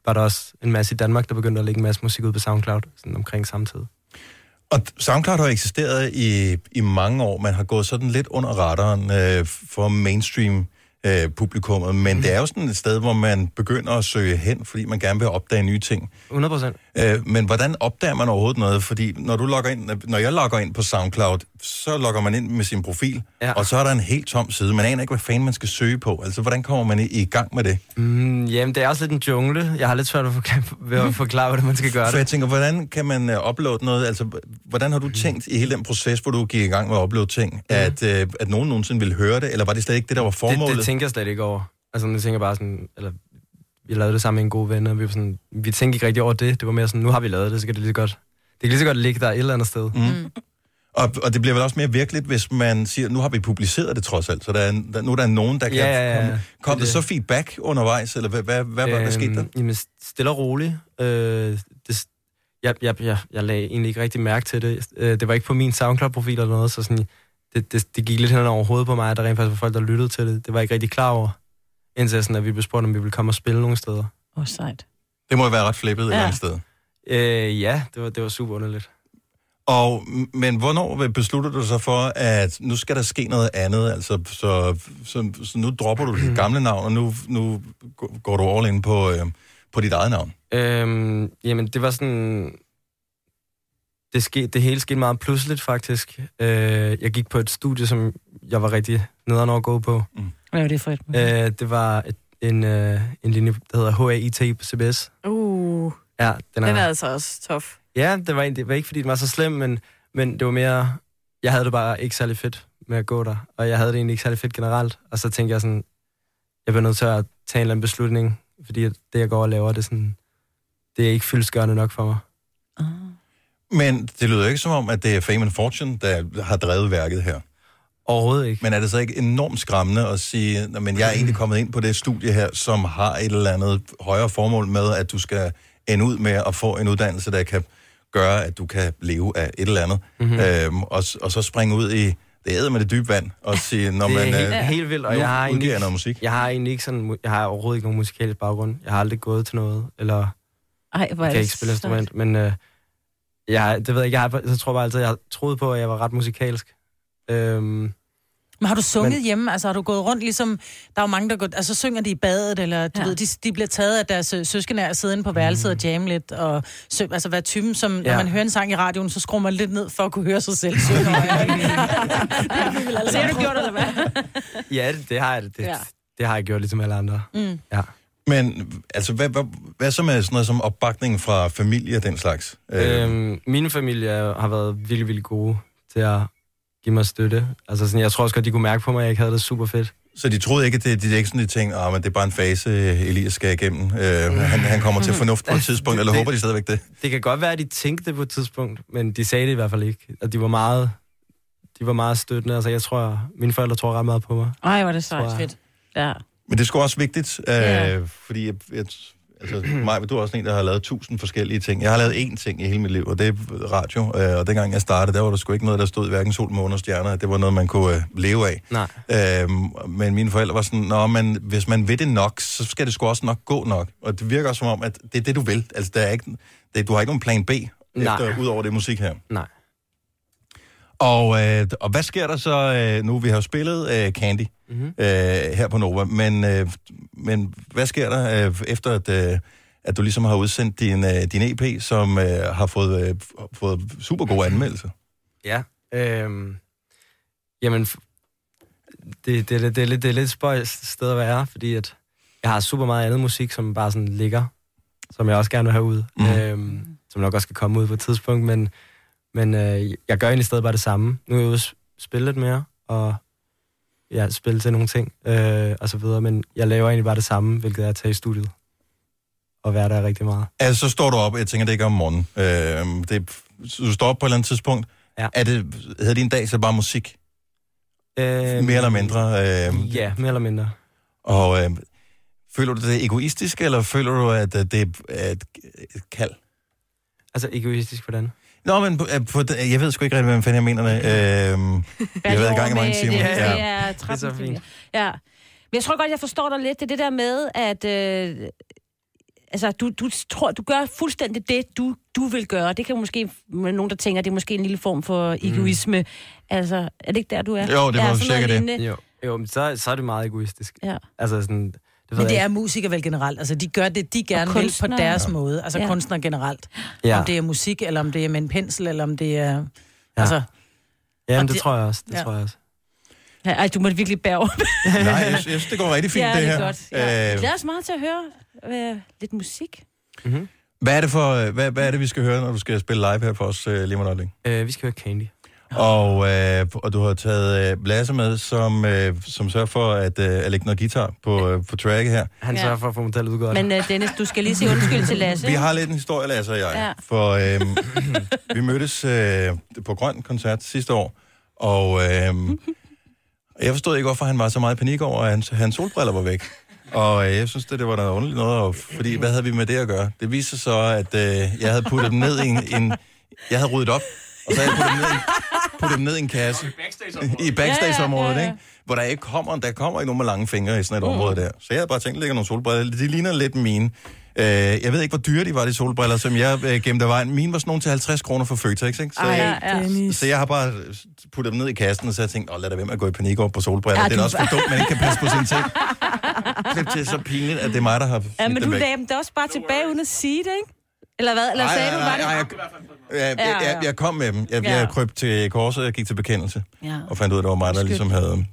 Var der også en masse i Danmark, der begyndte at lægge en masse musik ud på SoundCloud, sådan omkring samtidig. Og SoundCloud har eksisteret i, i mange år. Man har gået sådan lidt under radaren øh, for mainstream øh, publikummet, men det er jo sådan et sted, hvor man begynder at søge hen, fordi man gerne vil opdage nye ting. 100 procent. Øh, men hvordan opdager man overhovedet noget? Fordi når, du logger ind, når jeg logger ind på SoundCloud, så logger man ind med sin profil, ja. Og så er der en helt tom side. Man aner ikke, hvad fanden man skal søge på. Altså, hvordan kommer man i, gang med det? Mm, jamen, det er også lidt en jungle. Jeg har lidt svært at forklare, ved at forklare hvordan man skal gøre det. jeg tænker, hvordan kan man uh, uploade noget? Altså, hvordan har du tænkt i hele den proces, hvor du gik i gang med at uploade ting, at, uh, at nogen nogensinde ville høre det, eller var det slet ikke det, der var det. formålet? Det tænker jeg slet ikke over. Altså, jeg tænker bare sådan, eller vi lavede det sammen med en god ven, og vi, var sådan, vi tænkte ikke rigtig over det. Det var mere sådan, nu har vi lavet det, så kan det lige så godt, det kan lige så godt ligge der et eller andet sted. Mm. Og, og det bliver vel også mere virkeligt, hvis man siger, nu har vi publiceret det trods alt, så der er, der, nu er der nogen, der kan Ja, ja, ja. komme. Kom Det der er så feedback undervejs, eller hvad, hvad, hvad, hvad, hvad skete der? Jamen, stille og roligt. Øh, det, jeg, jeg, jeg, jeg lagde egentlig ikke rigtig mærke til det. Øh, det var ikke på min SoundCloud-profil eller noget, så sådan, det det, det, det gik lidt hen over hovedet på mig, at der rent faktisk var folk, der lyttede til det. Det var jeg ikke rigtig klar over, indtil sådan, at vi blev spurgt, om vi ville komme og spille nogle steder. Åh, oh, sejt. Det må jo være ret flippet ja. et eller andet sted. Øh, ja, det var, det var super underligt. Og, men hvornår beslutter du så for, at nu skal der ske noget andet? Altså, så, så, så nu dropper du dit gamle navn, og nu, nu går du all in på, øh, på dit eget navn. Øhm, jamen, det var sådan... Det, ske, det hele skete meget pludseligt, faktisk. Øh, jeg gik på et studie, som jeg var rigtig nederen over at gå på. Hvad var det for et? Øh, det var et, en, øh, en linje, der hedder HAIT på CBS. Uh, Ja, den er, den er altså også tof. ja det, var, egentlig- det var ikke, fordi den var så slem, men, men det var mere... Jeg havde det bare ikke særlig fedt med at gå der, og jeg havde det egentlig ikke særlig fedt generelt. Og så tænkte jeg sådan, jeg bliver nødt til at tage en eller anden beslutning, fordi det, jeg går og laver, det er sådan... Det er ikke fyldskørende nok for mig. Men det lyder ikke som om, at det er Fame and Fortune, der har drevet værket her. Overhovedet ikke. Men er det så ikke enormt skræmmende at sige, men jeg er egentlig kommet ind på det studie her, som har et eller andet højere formål med, at du skal ende ud med at få en uddannelse, der kan gøre, at du kan leve af et eller andet. Mhm. Mm-hmm. Øhm, og, og så springe ud i det æder med det dybe vand, og sige, når det man er helt, øh, helt vildt, og nu jeg har, egentlig, noget musik. jeg har egentlig ikke sådan, jeg har overhovedet ikke nogen musikalsk baggrund. Jeg har aldrig gået til noget, eller Ej, hvor jeg kan det ikke spille instrument, men øh, jeg, det ved jeg ikke, jeg, har, jeg tror bare altid, jeg har troet på, at jeg var ret musikalsk. Øhm, Men har du sunget Men- hjemme? Altså har du gået rundt ligesom... Der er jo mange, der går... Altså synger de i badet, eller du Ja. ved, de, de bliver taget af deres øh, søskende af at sidde inde på værelset og jamme lidt, og sø, altså være typen, som når Ja. man hører en sang i radioen, så skruer man lidt ned for at kunne høre sig selv synge. <laughs> det <laughs> har Det du gjort, eller hvad? <laughs> ja, det, det har jeg. Det, Ja. ja. det har jeg gjort ligesom alle andre. Mm. Ja. Men altså, hvad, hvad, hvad så med sådan noget som opbakning fra familie og den slags? Øh, Øhm, min familie har været virkelig, virkelig gode til at give mig støtte. Altså sådan, jeg tror også godt, de kunne mærke på mig, at jeg ikke havde det super fedt. så de troede ikke, at det, det er ikke sådan, de tænkte, ah, men det er bare en fase, Elias skal igennem. Øh, han, han kommer til fornuft på et tidspunkt, <laughs> eller Det- håber de stadigvæk det? Det kan godt være, at de tænkte det på et tidspunkt, men de sagde det i hvert fald ikke. Og de var meget, de var meget støttende. Altså, jeg tror, mine forældre tror ret meget på mig. Ej, er det jeg. Fedt. Ja. Men det er sgu også vigtigt, øh, Ja. fordi jeg, jeg, altså, mig, du er også en, der har lavet tusind forskellige ting. Jeg har lavet én ting i hele mit liv, og det er radio. Øh, og dengang jeg startede, der var der sgu ikke noget, der stod i hverken sol, måne og stjerner. Det var noget, man kunne øh, leve af. Nej. Øhm, men mine forældre var sådan, Nå, men hvis man vil det nok, så skal det sgu også nok gå nok. Og det virker også som om, at det er det, du vil. Altså, der er ikke, det, du har ikke nogen plan B, Nej. efter, ud over det musik her. Nej. Og, øh, og hvad sker der så øh, nu? Vi har jo spillet øh, Candy Mm-hmm. øh, her på Nova, men, øh, men hvad sker der øh, efter, at, øh, at du ligesom har udsendt din, øh, din EP, som øh, har fået, øh, fået super gode anmeldelser? Ja. Øhm, jamen, det, det, det, det, er lidt, det er lidt spøjst sted at være, fordi at jeg har super meget andet musik, som bare sådan ligger, som jeg også gerne vil have ud, mm. øhm, som nok også skal komme ud på et tidspunkt, men, men øh, jeg gør egentlig stadig bare det samme. Nu er jeg ude at spille lidt mere, og ja, spille til nogle ting, øh, og så videre, men jeg laver egentlig bare det samme, hvilket er at tage i studiet og være der rigtig meget. Altså, så står du op, jeg tænker, det er ikke om morgenen. Øh, det, du står op på et eller andet tidspunkt. Ja. Er det, hedder din dag så bare musik? Øh, Mere eller mindre? Øh, Ja, mere eller mindre. Og øh, føler du det egoistisk, eller føler du, at øh, det er et, et kald? Altså egoistisk, hvordan? Nå, men på, øh, på, det- jeg ved sgu ikke rigtig, hvad fanden jeg mener det. Øh, <laughs> jeg har været i gang i mange timer. Det, Ja. det er Det er så 13 fint. Ja. Men jeg tror godt, jeg forstår dig lidt. Det er det der med, at... Øh, altså, du, du, tror, du gør fuldstændig det, du, du vil gøre. Det kan måske nogen, der tænker, det er måske en lille form for egoisme. Altså, er det ikke der, du er? Jo, det var noget cirka det. Jo, jo men så, så er det meget egoistisk. Ja. Altså sådan, det Men det jeg er musikere vel generelt. Altså, de gør det, de gerne vil på deres måde. Altså, Ja. ja. kunstnere generelt. Ja. Om det er musik, eller om det er med en pensel, eller om det er... Ja. Ja. Altså, Ja, men og det, det- tror jeg også. Det ja. tror jeg også. Ja, ej, du må virkelig bære op. <laughs> Nej, jeg, jeg synes, det går rigtig fint, ja, det det her. er godt. Ja. Øh, Glæder os meget til at høre øh, lidt musik. Mm-hmm. hvad, er det for, øh, hvad, hvad er det, vi skal høre, når du skal spille live her for os øh, lige om et øjeblik? Øh, vi skal høre Candy. Og, øh, og du har taget øh, Lasse med, som, øh, som sørger for at, øh, at lægge noget guitar på, øh, på tracket her. Han Ja. sørger for at få modellet ud godt. Men øh, Dennis, du skal lige sige undskyld til Lasse. Vi har lidt en historie, Lasse og jeg. Ja. For øh, vi mødtes øh, på Grøn Koncert sidste år, og øh, jeg forstod ikke, hvorfor han var så meget i panik over, at hans, hans solbriller var væk. Og øh, jeg synes, det, det var noget underligt noget, og, fordi hvad havde vi med det at gøre? Det viste sig så, at øh, jeg havde puttet dem ned i en, en... Jeg havde ryddet op, og så havde jeg puttet dem ned i, puttet dem ned i en kasse. i backstage-området, Ja, ja, ja, ja. ikke? Hvor der ikke kommer, der kommer ikke nogen med lange fingre i sådan et mm. område der. Så jeg havde bare tænkt, ligger nogle solbriller. De ligner lidt mine. Øh, jeg ved ikke, hvor dyre de var, de solbriller, som jeg øh, gemte af vejen. Mine var sådan nogle til 50 kroner for Føtex, ikke? Så, Ej, jeg, ja. Så jeg har bare puttet dem ned i kassen, og så har jeg tænkt, åh, lad da være med at gå i panik over på solbriller. Ja, det er også for dumt, man ikke kan passe på sine ting. <laughs> Det er så pinligt, at det er mig, der har Ja, men dem du væk. lagde dem da også bare tilbage, uden at sige det, ikke? Eller hvad? Eller sagde du nej, det? jeg, jeg, jeg, jeg, jeg kom med dem. Jeg, Ja. jeg krøb til korset, jeg gik til bekendelse. Ja. Og fandt ud af, at det var mig, der ligesom havde...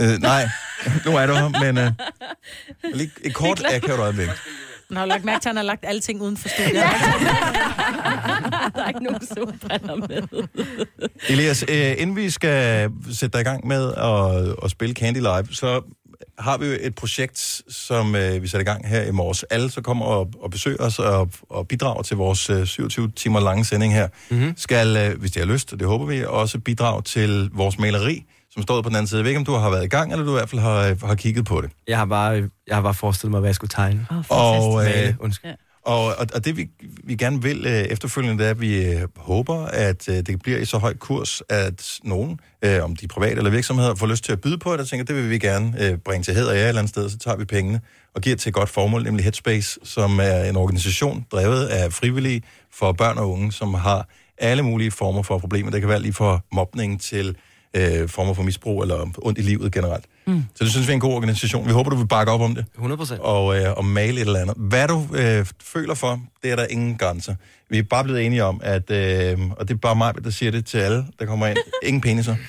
Øh, nej, nu er du her, men øh, <laughs> lige et kort akavet øjeblik. Han har lagt mærke til, at han har lagt alting uden for studiet. Ja. <laughs> Der er ikke nogen solbriller med. Elias, øh, inden vi skal sætte dig i gang med at, at spille Candy Live, så har vi jo et projekt, som øh, vi sætter i gang her i morges. Alle, så kommer og, og besøger os og, og bidrager til vores øh, 27 timer lange sending her, mm-hmm. skal, øh, hvis de har lyst, og det håber vi, også bidrage til vores maleri, som står på den anden side. Jeg ved ikke, om du har været i gang, eller du i hvert fald har, øh, har kigget på det. Jeg har bare, jeg har bare forestillet mig, hvad jeg skulle tegne. Og, øh, Male, undskyld. Og, og, og det vi, vi gerne vil øh, efterfølgende, det er, at vi øh, håber, at øh, det bliver i så høj kurs, at nogen, øh, om de private eller virksomheder, får lyst til at byde på det, og tænker, det vil vi gerne øh, bringe til hæder af et eller andet sted, så tager vi pengene og giver til et godt formål, nemlig Headspace, som er en organisation drevet af frivillige for børn og unge, som har alle mulige former for problemer. Det kan være lige fra mobning til øh, former for misbrug eller ondt i livet generelt. Mm. Så det synes vi er en god organisation. Vi håber, du vil bakke op om det 100 procent. og, øh, og male et eller andet. Hvad du øh, føler for, det er der ingen grænser. Vi er bare blevet enige om, at, øh, og det er bare mig, der siger det til alle, der kommer ind, ingen peniser. <laughs>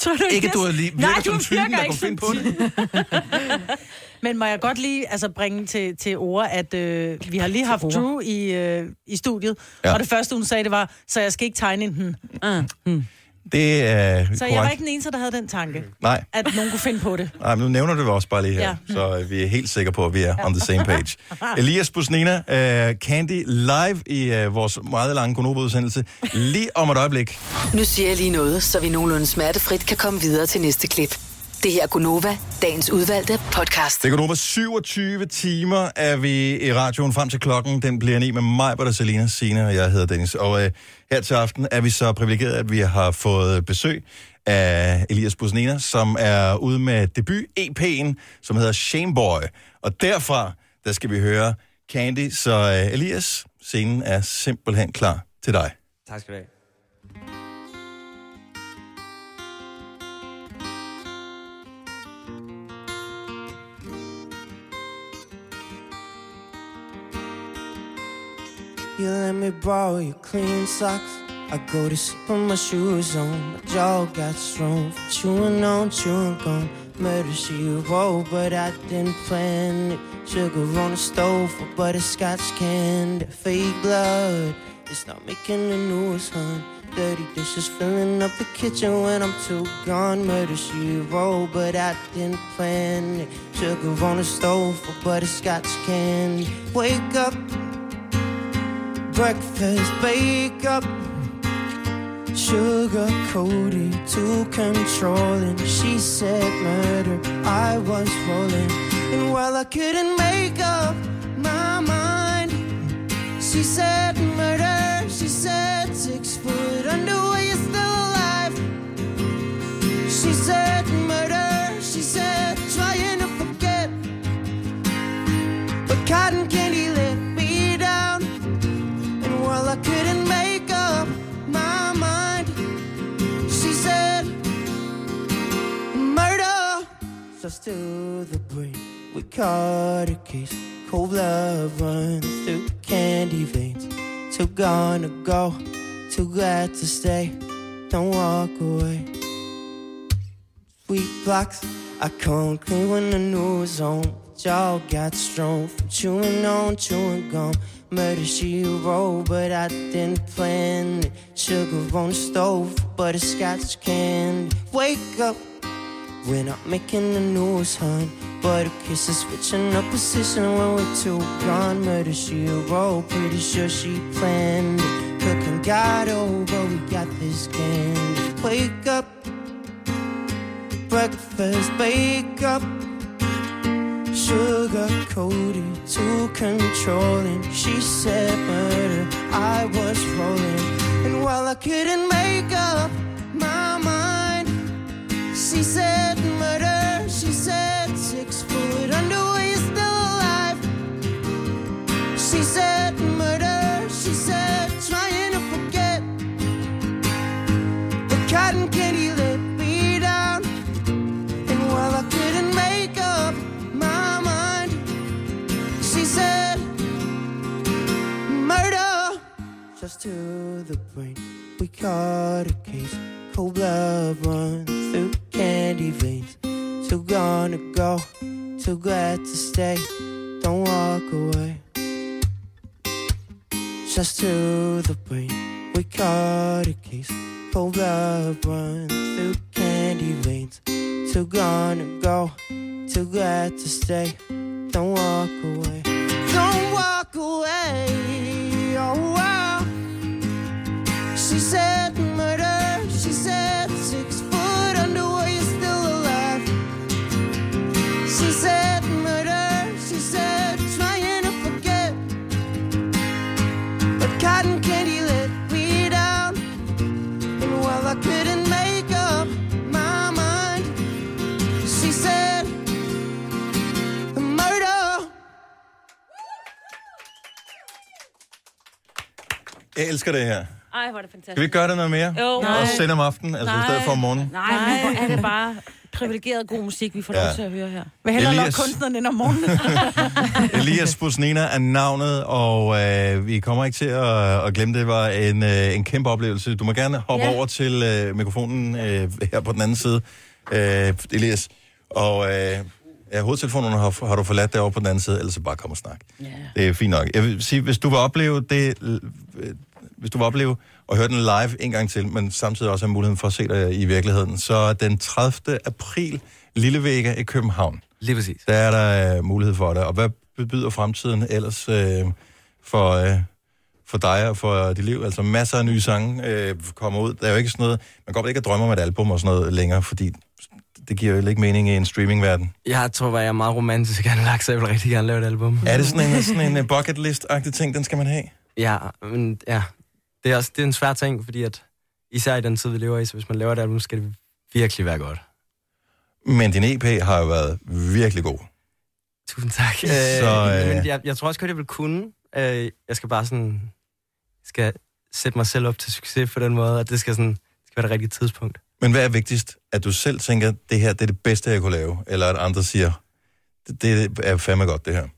Tror du Ikke, du er lige, virker Nej, som du typen, der ikke kunne finde på det. <laughs> Men må jeg godt lige altså, bringe til, til ord, at øh, vi har lige haft Drew i, øh, i studiet, Ja. og det første, hun sagde, det var, så jeg skal ikke tegne en den. Det er Så jeg var korrekt. ikke den eneste, der havde den tanke, Nej, at nogen kunne finde på det. nej, men nu nævner du det også bare lige her, Ja. så vi er helt sikre på, at vi er on the same page. <laughs> Elias Busnina, øh, Candy live i øh, vores meget lange konobo-udsendelse, lige om et øjeblik. Nu siger jeg lige noget, så vi nogenlunde smertefrit kan komme videre til næste klip. Det her er Gunova, dagens udvalgte podcast. Det går nu 27 timer, er vi i radioen frem til klokken. Den bliver ni med mig, Bada Selina, Sina og jeg hedder Dennis. Og øh, her til aften er vi så privilegeret, at vi har fået besøg af Elias Busnina, som er ude med debut-EP'en, som hedder Shameboy. Og derfra, der skal vi høre Candy. Så øh, Elias, scenen er simpelthen klar til dig. Tak skal du have. You let me borrow your clean socks. I go to sleep with my shoes on. My jaw got strong chewing on, chewing gum. Murder she wrote, but I didn't plan it. Sugar on the stove for butterscotch candy. Fake blood, it's not making the news, hun. Dirty dishes filling up the kitchen when I'm too gone. Murder she wrote, but I didn't plan it. Sugar on the stove for butterscotch candy. Wake up breakfast, wake up. Sugar coated, too controlling. She said murder, I was rolling. And while I couldn't make up my mind, she said murder. She said six foot under, were you still alive? She said murder. She said trying to forget. But cotton Still the brain, we caught a case. Cold love runs through candy veins. Too gonna go, too glad to stay. Don't walk away. Sweet blocks, I come clean when the news on. Jaw got strong from chewing on, chewing gum. Murder she wrote, but I didn't plan it. Sugar on the stove, butterscotch candy. Wake up, we're not making the news, hun. Butter kisses switching up position when we're too gone. Murder she wrote, pretty sure she planned it. Cooking got oh, over, we got this game. Wake up, breakfast, wake up. Sugar coated, too controlling. She said murder, I was rolling. And while I couldn't make up my mind, She said murder. She said six foot under. Are still alive? She said murder. She said trying to forget. The cotton candy let me down. And while I couldn't make up my mind, she said murder. Just to the brain, we caught a case. Cold blood run through candy veins. Too gone to go, too glad to stay. Don't walk away. Just to the brain, we caught a case. Cold blood run through candy veins. Too gone to go, too glad to stay. Don't walk Jeg elsker det her. Ej, hvor er det fantastisk. Kan vi ikke gøre det noget mere? Jo. Også sende om aftenen, altså i stedet for om morgenen. Nej, men hvor er det bare privilegeret god musik, vi får Ja. lov til at høre her. Vil hellere Elias. kunstneren ind om morgenen. <laughs> Elias Busnina er navnet, og øh, vi kommer ikke til at, at glemme det. Var en, øh, en kæmpe oplevelse. Du må gerne hoppe Ja. over til øh, mikrofonen øh, her på den anden side, øh, Elias. Og øh, ja, hovedtelefonen har, har du forladt derovre på den anden side, ellers så bare kom og snak. Ja. Det er fint nok. Jeg vil sige, hvis du vil opleve det, øh, hvis du vil opleve og høre den live en gang til, men samtidig også have muligheden for at se dig i virkeligheden, så den 30. april, Lillevega i København. Lige præcis. Der er der øh, mulighed for det. Og hvad bebyder fremtiden ellers øh, for, øh, for dig og for dit liv? Altså masser af nye sange øh, kommer ud. Der er jo ikke sådan noget... Man godt ikke at drømme om et album og sådan noget længere, fordi det giver jo ikke mening i en streamingverden. Jeg tror, jeg er meget romantisk anlagt, så jeg vil rigtig gerne lave et album. Er det sådan en, sådan en bucket list-agtig ting, den skal man have? Ja, men ja. Det er, også, det er en svær ting, fordi at især i den tid, vi lever i, så hvis man laver et album, skal det virkelig være godt. Men din EP har jo været virkelig god. Tusind tak. Så, øh, øh, men jeg, jeg tror også godt, jeg vil kunne. Øh, jeg skal bare sådan... skal sætte mig selv op til succes på den måde, og det skal, sådan, det skal være det rigtige tidspunkt. Men hvad er vigtigst? At du selv tænker, det her det er det bedste, jeg kunne lave? Eller at andre siger, det, det er fandme godt, det her?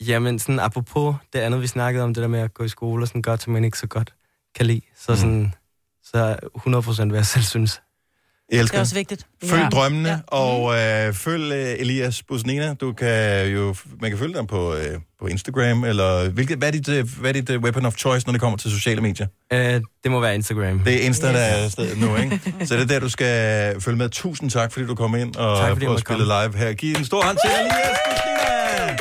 Jamen, sådan apropos det andet, vi snakkede om, det der med at gå i skole og sådan godt, som man ikke så godt kan lide. Så Mm. sådan, så 100% hvad jeg selv synes. Jeg Det elsker er også vigtigt. Følg Ja. drømmene, Ja. og øh, følg øh, Elias Busnina. Du kan jo, man kan følge dig på, øh, på Instagram, eller hvilket, hvad er dit, øh, hvad er dit øh, weapon of choice, når det kommer til sociale medier? Øh, det må være Instagram. Det er Insta, der er stedet nu, ikke? <laughs> Så det er der, du skal følge med. Tusind tak, fordi du kom ind og, Tak, fordi og live her. Giv en stor hånd til Elias Busnina!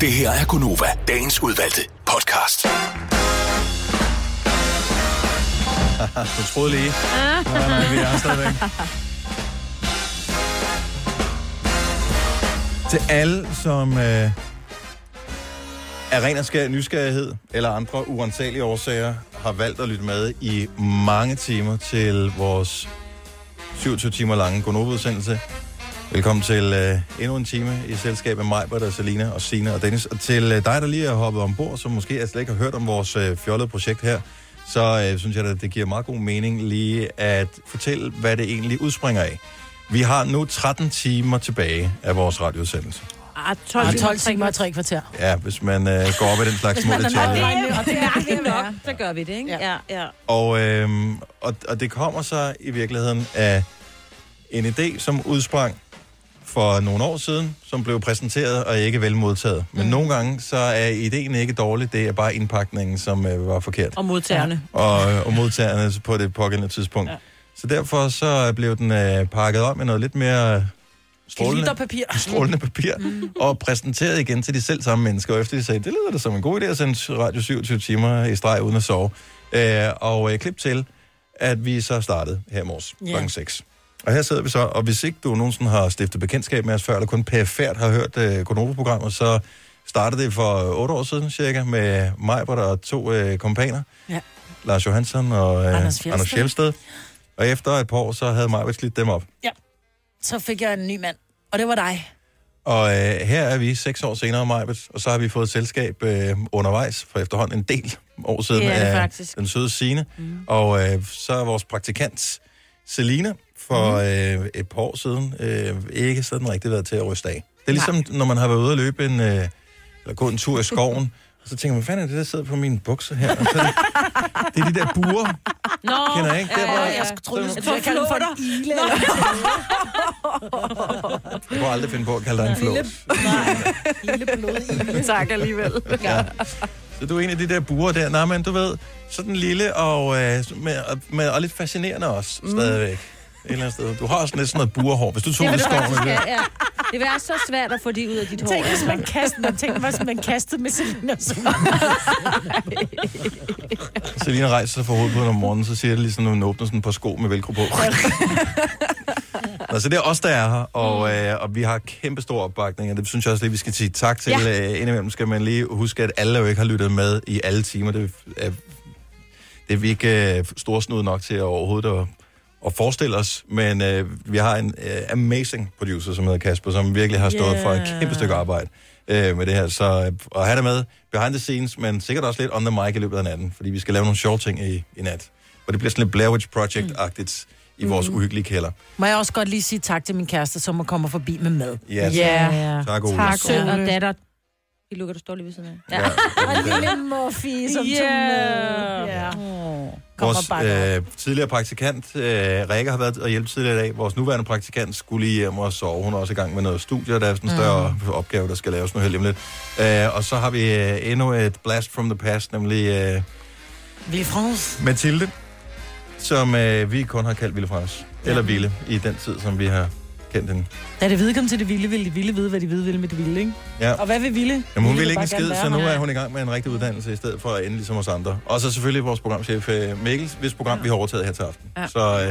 Det her er Gunova, dagens udvalgte podcast. <laughs> du troede lige. Nej, nej, vi er her stadigvæk. Til alle, som øh, af ren og skær nysgerrighed eller andre uansagelige årsager har valgt at lytte med i mange timer til vores 27 timer lange Gonova-udsendelse. Velkommen til øh, endnu en time i selskab med mig, og Selina og Sina og Dennis. Og til øh, dig, der lige er hoppet ombord, som måske slet ikke har hørt om vores øh, fjollede projekt her, så øh, synes jeg, at det giver meget god mening lige at fortælle, hvad det egentlig udspringer af. Vi har nu 13 timer tilbage af vores radioudsendelse. Ah, 12, Og 12 timer og 3 kvarter. Ja, hvis man øh, går op i den slags Hvis man er mål nok og det er det det nok, så gør vi det, ikke? Ja. Ja, ja. Og, øhm, og, og det kommer så i virkeligheden af en idé, som udsprang for nogle år siden, som blev præsenteret og ikke vel modtaget. Men mm. nogle gange så er ideen ikke dårlig, det er bare indpakningen, som øh, var forkert. Og modtagerne. Og, og modtagerne på det pågældende tidspunkt. Ja. Ja. Så derfor så blev den øh, pakket om med noget lidt mere strålende, Glitterpapir. strålende papir, mm. og præsenteret igen til de selv samme mennesker. Og efter de sagde, det lyder da som en god idé at sende Radio 27 timer i streg uden at sove. Øh, og øh, klip til, at vi så startede her i morges Ja. kl. 6. Og her sidder vi så, og hvis ikke du nogensinde har stiftet bekendtskab med os før, eller kun perifært har hørt øh, Konovo-programmet, så startede det for otte år siden cirka med der er to øh, kompaner. Ja. Lars Johansson og øh, Anders Fjeldsted. Anders Fjeldsted. Og efter et par år, så havde Maja slidt dem op. Så fik jeg en ny mand, og det var dig. Og øh, her er vi seks år senere, Majbet, og så har vi fået selskab øh, undervejs for efterhånden en del år siden Det det af faktisk. den søde Signe. Mm. Og øh, så er vores praktikant Selina for øh, et par år siden øh, ikke sådan rigtig været til at ryste af. Det er ligesom, når man har været ude at løbe en, øh, eller gå en tur i skoven, og så tænker man, hvad fanden er det, der sidder på mine bukser her? Og så det, det er de der buer, Nå, kender jeg ikke? Det er bare, Jeg troede, du skulle kalde for en ile. jeg kunne aldrig finde på at kalde dig en flås. Lille blod <laughs> Tak alligevel. Ja. Så du er en af de der buer der. Nej, men du ved, sådan lille og, øh, med, med, og lidt fascinerende også, mm. stadigvæk. Et eller andet sted. Du har også sådan noget burehår. Hvis du tog det vil skoven det. ja, ja. Det vil være så svært at få de ud af dit hår. Tænk, hvis man kastede, man tænkte, hvis man kastede med Selina. <laughs> Selina rejser sig fra hovedet på hende om morgenen, så siger det ligesom, når hun åbner sådan par sko med velcro på. <laughs> Nå, så det er os, der er her, og, øh, og vi har kæmpe stor opbakning, og det synes jeg også lige, vi skal sige tak til. Ja. Ja. Øh, indimellem skal man lige huske, at alle jo ikke har lyttet med i alle timer. Det er, det er vi ikke øh, storsnud nok til at overhovedet at, at forestille os, men øh, vi har en øh, amazing producer, som hedder Kasper, som virkelig har stået yeah. for et Yeah. kæmpe stykke arbejde øh, med det her. Så øh, at have det med behind the scenes, men sikkert også lidt on the mic i løbet af natten, fordi vi skal lave nogle sjove ting i, i nat. Og det bliver sådan lidt Blair Witch Project-agtigt i vores uhyggelige kælder. Må jeg også godt lige sige tak til min kæreste, som må komme forbi med mad. Ja, Ja. tak, Ole. Tak. Søn og datter. De lukker du står lige ved siden af. Ja. <laughs> Og en lille morfi, som Ja. tog med. Ja. Kommer Vores øh, tidligere praktikant, øh, Rikke, har været og hjælpe tidligere i dag. Vores nuværende praktikant skulle lige hjem og sove. Hun er også i gang med noget studie, og der er sådan en større mm. opgave, der skal laves nu om lidt. Øh, og så har vi øh, endnu et blast from the past, nemlig øh, Ville France. Mathilde, som øh, vi kun har kaldt Ville France. Eller Ville, i den tid, som vi har kendt hende. Da det hvide kom til det vilde, ville de vilde vide, hvad de hvide ville med det vilde, ikke? Ja. Og hvad vil vilde? Jamen, hun Ville vil ikke en skid, så nu er hun i gang med en rigtig uddannelse, i stedet for at ende ligesom os andre. Og så selvfølgelig vores programchef øh, Mikkel, hvis program vi har overtaget her til aften. Ja. Så øh,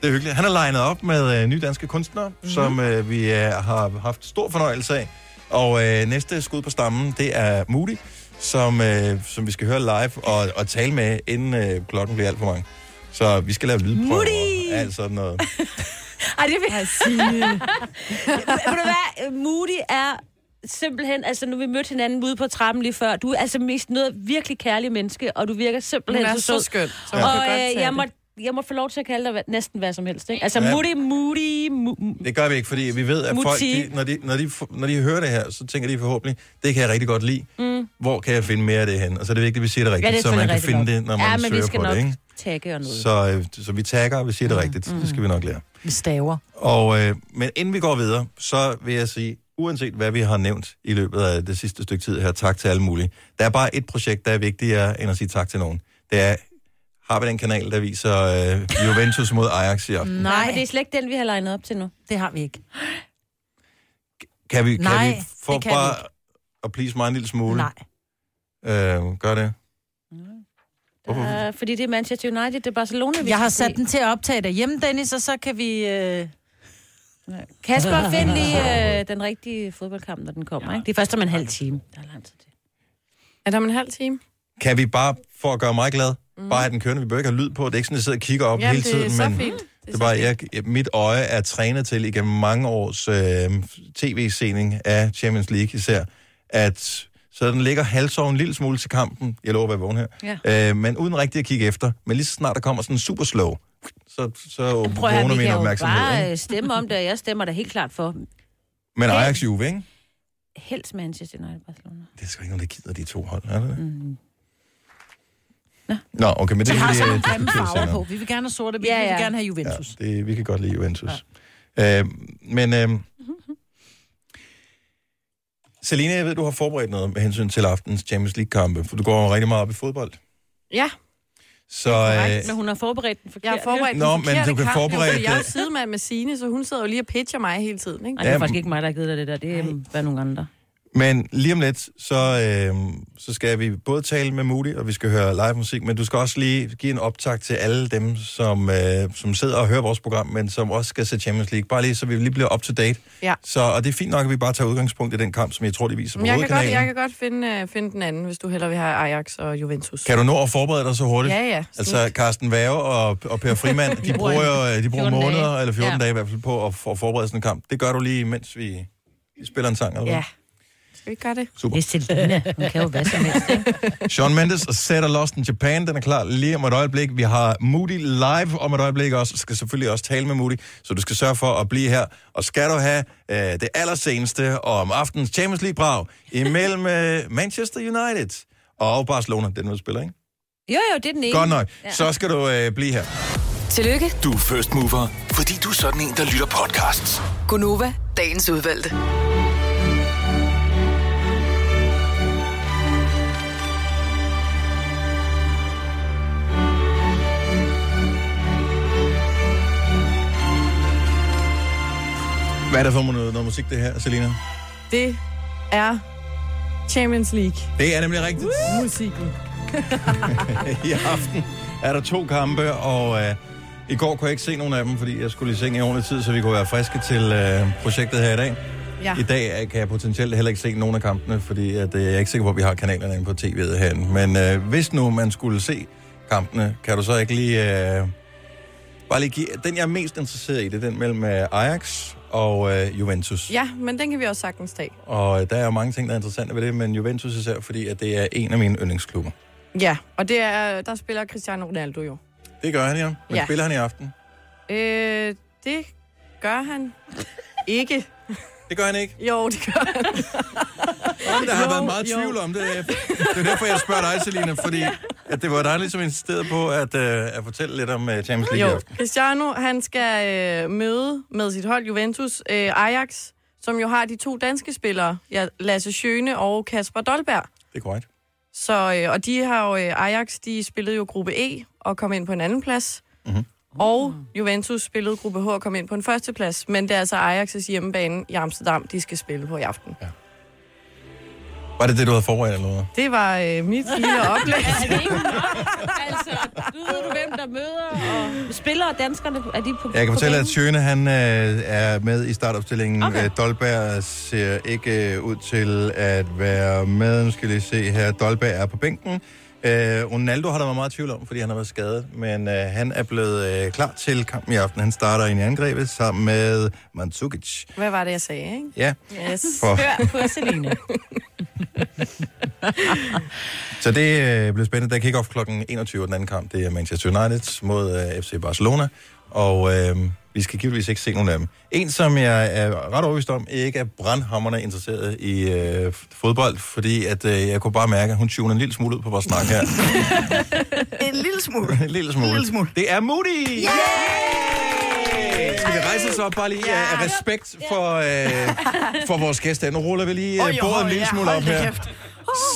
det er hyggeligt. Han er legnet op med øh, nye danske kunstnere, mm-hmm. som øh, vi øh, har haft stor fornøjelse af. Og øh, næste skud på stammen, det er Moody, som, øh, som vi skal høre live og, og tale med, inden øh, klokken bliver alt for mange. Så vi skal lave lydprøver Moody! og alt sådan noget. <laughs> Ej, det vil jeg sige. Ved du hvad? Moody er simpelthen, altså nu vi mødte hinanden ude på trappen lige før, du er altså mest noget virkelig kærlig menneske, og du virker Hun simpelthen er så så sød. skøn. Så Og øh, jeg, må, jeg må få lov til at kalde dig hvad- næsten hvad som helst, ikke? Altså Ja. Moody, Moody, Mo- Det gør vi ikke, fordi vi ved, at folk, Mutti. de, når, de, når, de, når de hører det her, så tænker de forhåbentlig, det kan jeg rigtig godt lide. Mm. Hvor kan jeg finde mere af det hen? Og så er det vigtigt, at vi siger det rigtigt, Ja, det er så man selvfølgelig kan finde rigtigt det, når ja, man men vi søger skal på nok det. Ikke? tagge og noget. Så, øh, så vi tagger, og vi siger det rigtigt. Det skal vi nok lære. Vi staver. Og, øh, men inden vi går videre, så vil jeg sige, uanset hvad vi har nævnt i løbet af det sidste stykke tid her, tak til alle mulige. Der er bare et projekt, der er vigtigere end at sige tak til nogen. Det er, har vi den kanal, der viser øh, Juventus mod Ajax i aften? Nej, men det er slet ikke den, vi har legnet op til nu. Det har vi ikke. Kan vi, kan Nej, vi få det kan vi bare at please mig en lille smule? Nej. Øh, gør det. Uh, fordi det er Manchester United, det er Barcelona, vi Jeg har sat se. den til at optage derhjemme, Dennis, og så kan vi... Øh... Kasper, find lige øh, den rigtige fodboldkamp, når den kommer. Ikke? Det er først om en halv time. Der er lang tid til. Er der om en halv time? Kan vi bare, for at gøre mig glad, mm. bare have den kørende? Vi bør ikke have lyd på. Det er ikke sådan, at jeg sidder og kigger op Jamen, hele det tiden. er så men fint. Det er bare, jeg, mit øje er trænet til igennem mange års øh, tv-sening af Champions League især, at så den ligger halvsoven en lille smule til kampen. Jeg lover at være vågen her. Ja. Øh, men uden rigtig at kigge efter. Men lige så snart der kommer sådan en super slow, så, så Prøv vågner vi min opmærksomhed. bare Ikke? øh, stemme om det, og jeg stemmer da helt klart for Men Ajax Juve, ikke? helst Manchester United Barcelona. Det er sgu ikke nogen, der gider de to hold, er det det? Mm. Nå, okay, men det Vi kan har vi så øh, grimme farver på. Vi vil gerne have sorte, vi Ja, vil ja. gerne have Juventus. Ja, det, vi kan godt lide Juventus. Ja. Øh, men øh, Selina, jeg ved, du har forberedt noget med hensyn til aftens Champions League-kampe, for du går rigtig meget op i fodbold. Ja, Så øh, men hun har forberedt den forkert. jeg har forberedt Nå, den men forkerte du kan kamp. forberede Jo, Jeg er det. sidemand med Signe, så hun sidder jo lige og pitcher mig hele tiden, ikke? Nej, det er Ja, faktisk ikke mig, der har givet dig det der. Det er, hvad nogle andre. Men lige om lidt, så, øh, så skal vi både tale med Moody, og vi skal høre live musik, men du skal også lige give en optag til alle dem, som, øh, som sidder og hører vores program, men som også skal se Champions League. Bare lige, så vi lige bliver up to date. Ja. Så, og det er fint nok, at vi bare tager udgangspunkt i den kamp, som jeg tror, de viser på jeg kan, godt, jeg kan godt finde, uh, finde den anden, hvis du hellere vil have Ajax og Juventus. Kan du nå at forberede dig så hurtigt? Ja, ja. Altså, Carsten Værge og, og Per Frimand, <laughs> de bruger jo øh, de bruger 14 dage. måneder, eller 14 Ja. dage i hvert fald, på at, at forberede sådan en kamp. Det gør du lige, mens vi spiller en sang, eller hvad? Ja. Skal vi ikke gøre det? Super. Det er Selina. Hun kan jo hvad som helst, ikke? <laughs> Sean Mendes og Set og Lost in Japan, den er klar lige om et øjeblik. Vi har Moody live om et øjeblik også, og skal selvfølgelig også tale med Moody, så du skal sørge for at blive her. Og skal du have øh, det allerseneste om aftens Champions League-brag imellem øh, Manchester United og Barcelona, den vil spiller, ikke? Jo, jo, det er den ene. Godt nok. Ja. Så skal du øh, blive her. Tillykke, Du er first mover, fordi du er sådan en, der lytter podcasts. Gunova, dagens udvalgte. Hvad er det for noget, noget musik, det her, Selina? Det er Champions League. Det er nemlig rigtigt. Musikken. <laughs> I aften er der to kampe, og øh, i går kunne jeg ikke se nogen af dem, fordi jeg skulle i seng i ordentlig tid, så vi kunne være friske til øh, projektet her i dag. Ja. I dag øh, kan jeg potentielt heller ikke se nogen af kampene, fordi at, øh, jeg er ikke sikker på, at vi har kanalerne inde på tv'et herinde. Men øh, hvis nu man skulle se kampene, kan du så ikke lige... Øh, bare lige give... Den, jeg er mest interesseret i, det er den mellem øh, Ajax og øh, Juventus. Ja, men den kan vi også sagtens tage. Og øh, der er jo mange ting, der er interessante ved det, men Juventus især, fordi at det er en af mine yndlingsklubber. Ja, og det er, der spiller Cristiano Ronaldo jo. Det gør han, ja. Men ja. spiller han i aften? Øh, det gør han ikke. Det gør han ikke? Jo, det gør han. Jamen, der har Jo, været meget jo. tvivl om det. Det er derfor, jeg spørger dig, Selina, fordi at det var dig ligesom insisteret på at, uh, at fortælle lidt om uh, Champions League Jo. Cristiano, han skal øh, møde med sit hold Juventus øh, Ajax, som jo har de to danske spillere, ja, Lasse Schøne og Kasper Dolberg. Det er korrekt. Så, øh, og de har jo, øh, Ajax, de spillede jo gruppe E og kom ind på en anden plads. Mhm. Og Juventus spillede gruppe H og kom ind på en første plads. Men det er altså Ajax' hjemmebane i Amsterdam, de skal spille på i aften. Ja. Var det det, du havde forberedt eller noget? Det var øh, mit lille <laughs> oplæg. Er det ikke nok? Altså, du ved du, hvem der møder, og spiller danskerne, er de på Jeg kan på fortælle, at banen? Sjøne, han øh, er med i startopstillingen. Okay. Okay. Dolberg ser ikke øh, ud til at være med. Nu skal lige se her. Dolberg er på bænken. Øh, Ronaldo har der været meget tvivl om, fordi han har været skadet. Men øh, han er blevet øh, klar til kampen i aften. Han starter ind i angrebet sammen med Mandzukic. Hvad var det, jeg sagde, ikke? Ja. Yes. For- Hør på Selina. <laughs> Så det øh, bliver spændende. Der kick-off kl. 21 den anden kamp. Det er Manchester United mod øh, FC Barcelona. Og øh, vi skal givetvis ikke se nogen af dem. En, som jeg er ret overbevist om, ikke er brandhammerne interesseret i øh, fodbold, fordi at, øh, jeg kunne bare mærke, at hun tuner en lille smule ud på vores snak her. <laughs> En lille smule. <laughs> en lille smule. En lille smule. Det er Moody! Yeah! Skal vi rejse os op bare lige af af respekt for, øh, for vores gæster? Nu ruller vi lige øh, bordet en lille ja, smule op her.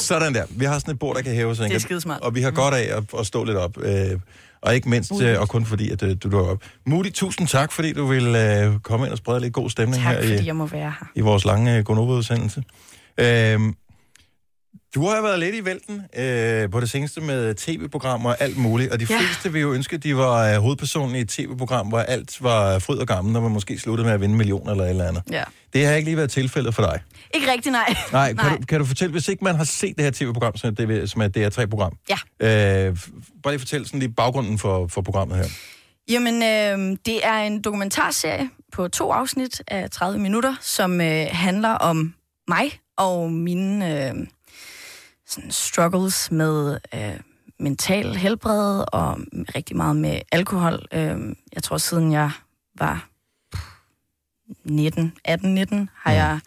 Sådan der. Vi har sådan et bord, der kan hæves. Det er skidesmart. Og vi har godt af at, at stå lidt op. Øh, og ikke mindst, øh, og kun fordi, at øh, du dukker op. Moody, tusind tak, fordi du vil øh, komme ind og sprede lidt god stemning Tak, her fordi i, jeg må være her. i vores lange øh, Gonova-udsendelse. Øh, du har været lidt i vælten øh, på det seneste med tv-programmer og alt muligt, og de Ja. fleste vil jo ønske, at de var øh, hovedpersonen i et tv-program, hvor alt var fryd og gammel, når man måske sluttede med at vinde millioner eller et eller andet. Ja. Det har ikke lige været tilfældet for dig. Ikke rigtig, nej. <laughs> Nej, kan, Du, kan du fortælle, hvis ikke man har set det her tv-program, som er, det, som er det DR3-program, Ja. øh, bare lige fortæl sådan lige baggrunden for, for programmet her. Jamen, øh, det er en dokumentarserie på to afsnit af 30 minutter, som øh, handler om mig og mine øh, sådan struggles med øh, mental helbred og rigtig meget med alkohol. Øh, jeg tror, siden jeg var 19, 18-19, har jeg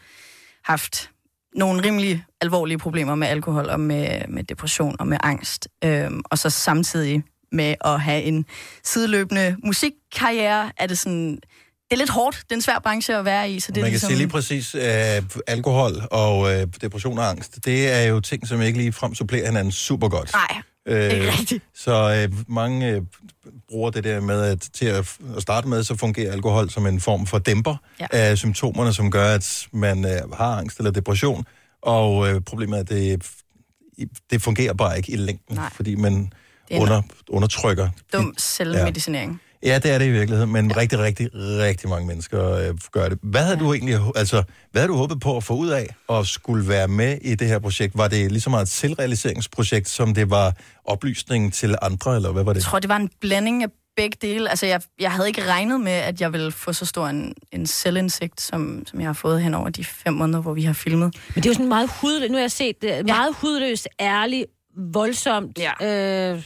haft nogle rimelig alvorlige problemer med alkohol og med, med depression og med angst. Øhm, og så samtidig med at have en sideløbende musikkarriere, er det sådan... Det er lidt hårdt. Det er en svær branche at være i, så det Man er kan ligesom... sige lige præcis, at alkohol og øh, depression og angst, det er jo ting, som ikke lige frem supplerer hinanden super godt. Nej, Øh, ikke rigtigt. Så øh, mange øh, bruger det der med, at til at, at starte med, så fungerer alkohol som en form for dæmper Ja. af symptomerne, som gør, at man øh, har angst eller depression. Og øh, problemet er, at det, det fungerer bare ikke i længden, Nej. fordi man er under, undertrykker. Dum selvmedicinering. Ja, det er det i virkeligheden, men ja. rigtig, rigtig, rigtig mange mennesker øh, gør det. Hvad havde ja. du egentlig, altså, hvad havde du håbet på at få ud af at skulle være med i det her projekt? Var det lige så meget et selvrealiseringsprojekt, som det var oplysning til andre, eller hvad var det? Jeg tror, det var en blanding af begge dele. Altså, jeg, jeg havde ikke regnet med, at jeg ville få så stor en, en selvindsigt, som, som jeg har fået hen over de fem måneder, hvor vi har filmet. Men det er jo sådan meget hudløst. Nu har jeg set det. Meget hudløst, ærligt, voldsomt. Ja. Øh,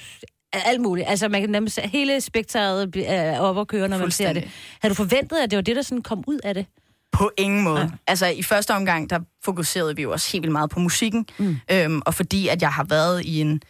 alt muligt. Altså, man kan nærmest hele spektret er op og køre, når man ser det. Havde du forventet, at det var det, der sådan kom ud af det? På ingen måde. Ja. Altså, i første omgang, der fokuserede vi jo også helt vildt meget på musikken. Mm. Øhm, og fordi, at jeg har været i en,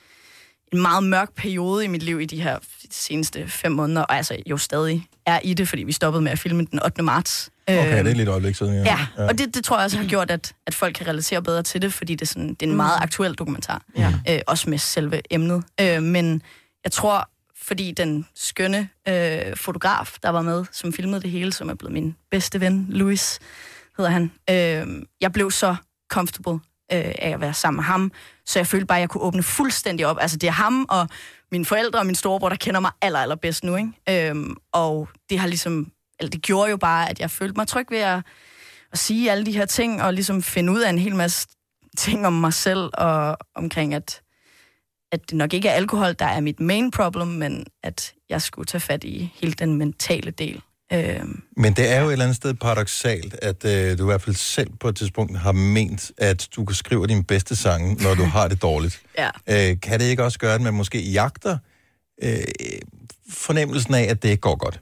en meget mørk periode i mit liv i de her seneste fem måneder, og altså jo stadig er i det, fordi vi stoppede med at filme den 8. marts. Okay, Øhm, det er lidt øjeblik siden, ja. Ja, og det, det tror jeg også har gjort, at, at folk kan relatere bedre til det, fordi det er, sådan, det er en meget aktuel dokumentar. Ja. Øh, også med selve emnet. Øh, men jeg tror, fordi den skønne øh, fotograf, der var med, som filmede det hele, som er blevet min bedste ven, Louis, hedder han. Øh, jeg blev så comfortable øh, af at være sammen med ham, så jeg følte bare, at jeg kunne åbne fuldstændig op. Altså det er ham og mine forældre og min storebror, der kender mig aller, aller bedst nu. Ikke? Øh, og det har ligesom, eller det gjorde jo bare, at jeg følte mig tryg ved at, at sige alle de her ting, og ligesom finde ud af en hel masse ting om mig selv, og omkring, at, at det nok ikke er alkohol, der er mit main problem, men at jeg skulle tage fat i hele den mentale del. Øhm, Men det er jo et eller andet sted paradoxalt, at øh, du i hvert fald selv på et tidspunkt har ment, at du kan skrive din bedste sange, når du har det dårligt. <laughs> ja. Øh, kan det ikke også gøre, at man måske jagter øh, fornemmelsen af, at det ikke går godt?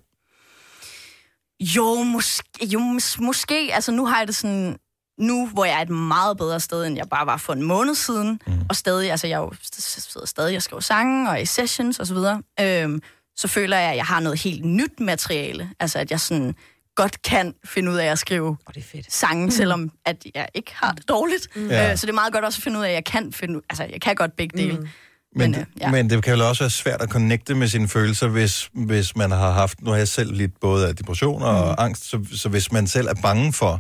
Jo, måske, jo, mås- måske. Altså, nu har jeg det sådan... Nu, hvor jeg er et meget bedre sted, end jeg bare var for en måned siden, mm. og stadig, altså jeg er sidder stadig og skriver sange, og i sessions og så videre, øhm, så føler jeg, at jeg har noget helt nyt materiale. Altså, at jeg sådan godt kan finde ud af at skrive oh, det er fedt. sange, mm. selvom at jeg ikke har det dårligt. Mm. Mm. Ja. Øh, så det er meget godt også at finde ud af, at jeg kan finde, altså jeg kan godt begge dele. Mm. Men, Men, øh, ja. men det kan jo også være svært at connecte med sine følelser, hvis, hvis man har haft, nu har jeg selv lidt både af depression og Mm. angst, så, så hvis man selv er bange for, øh,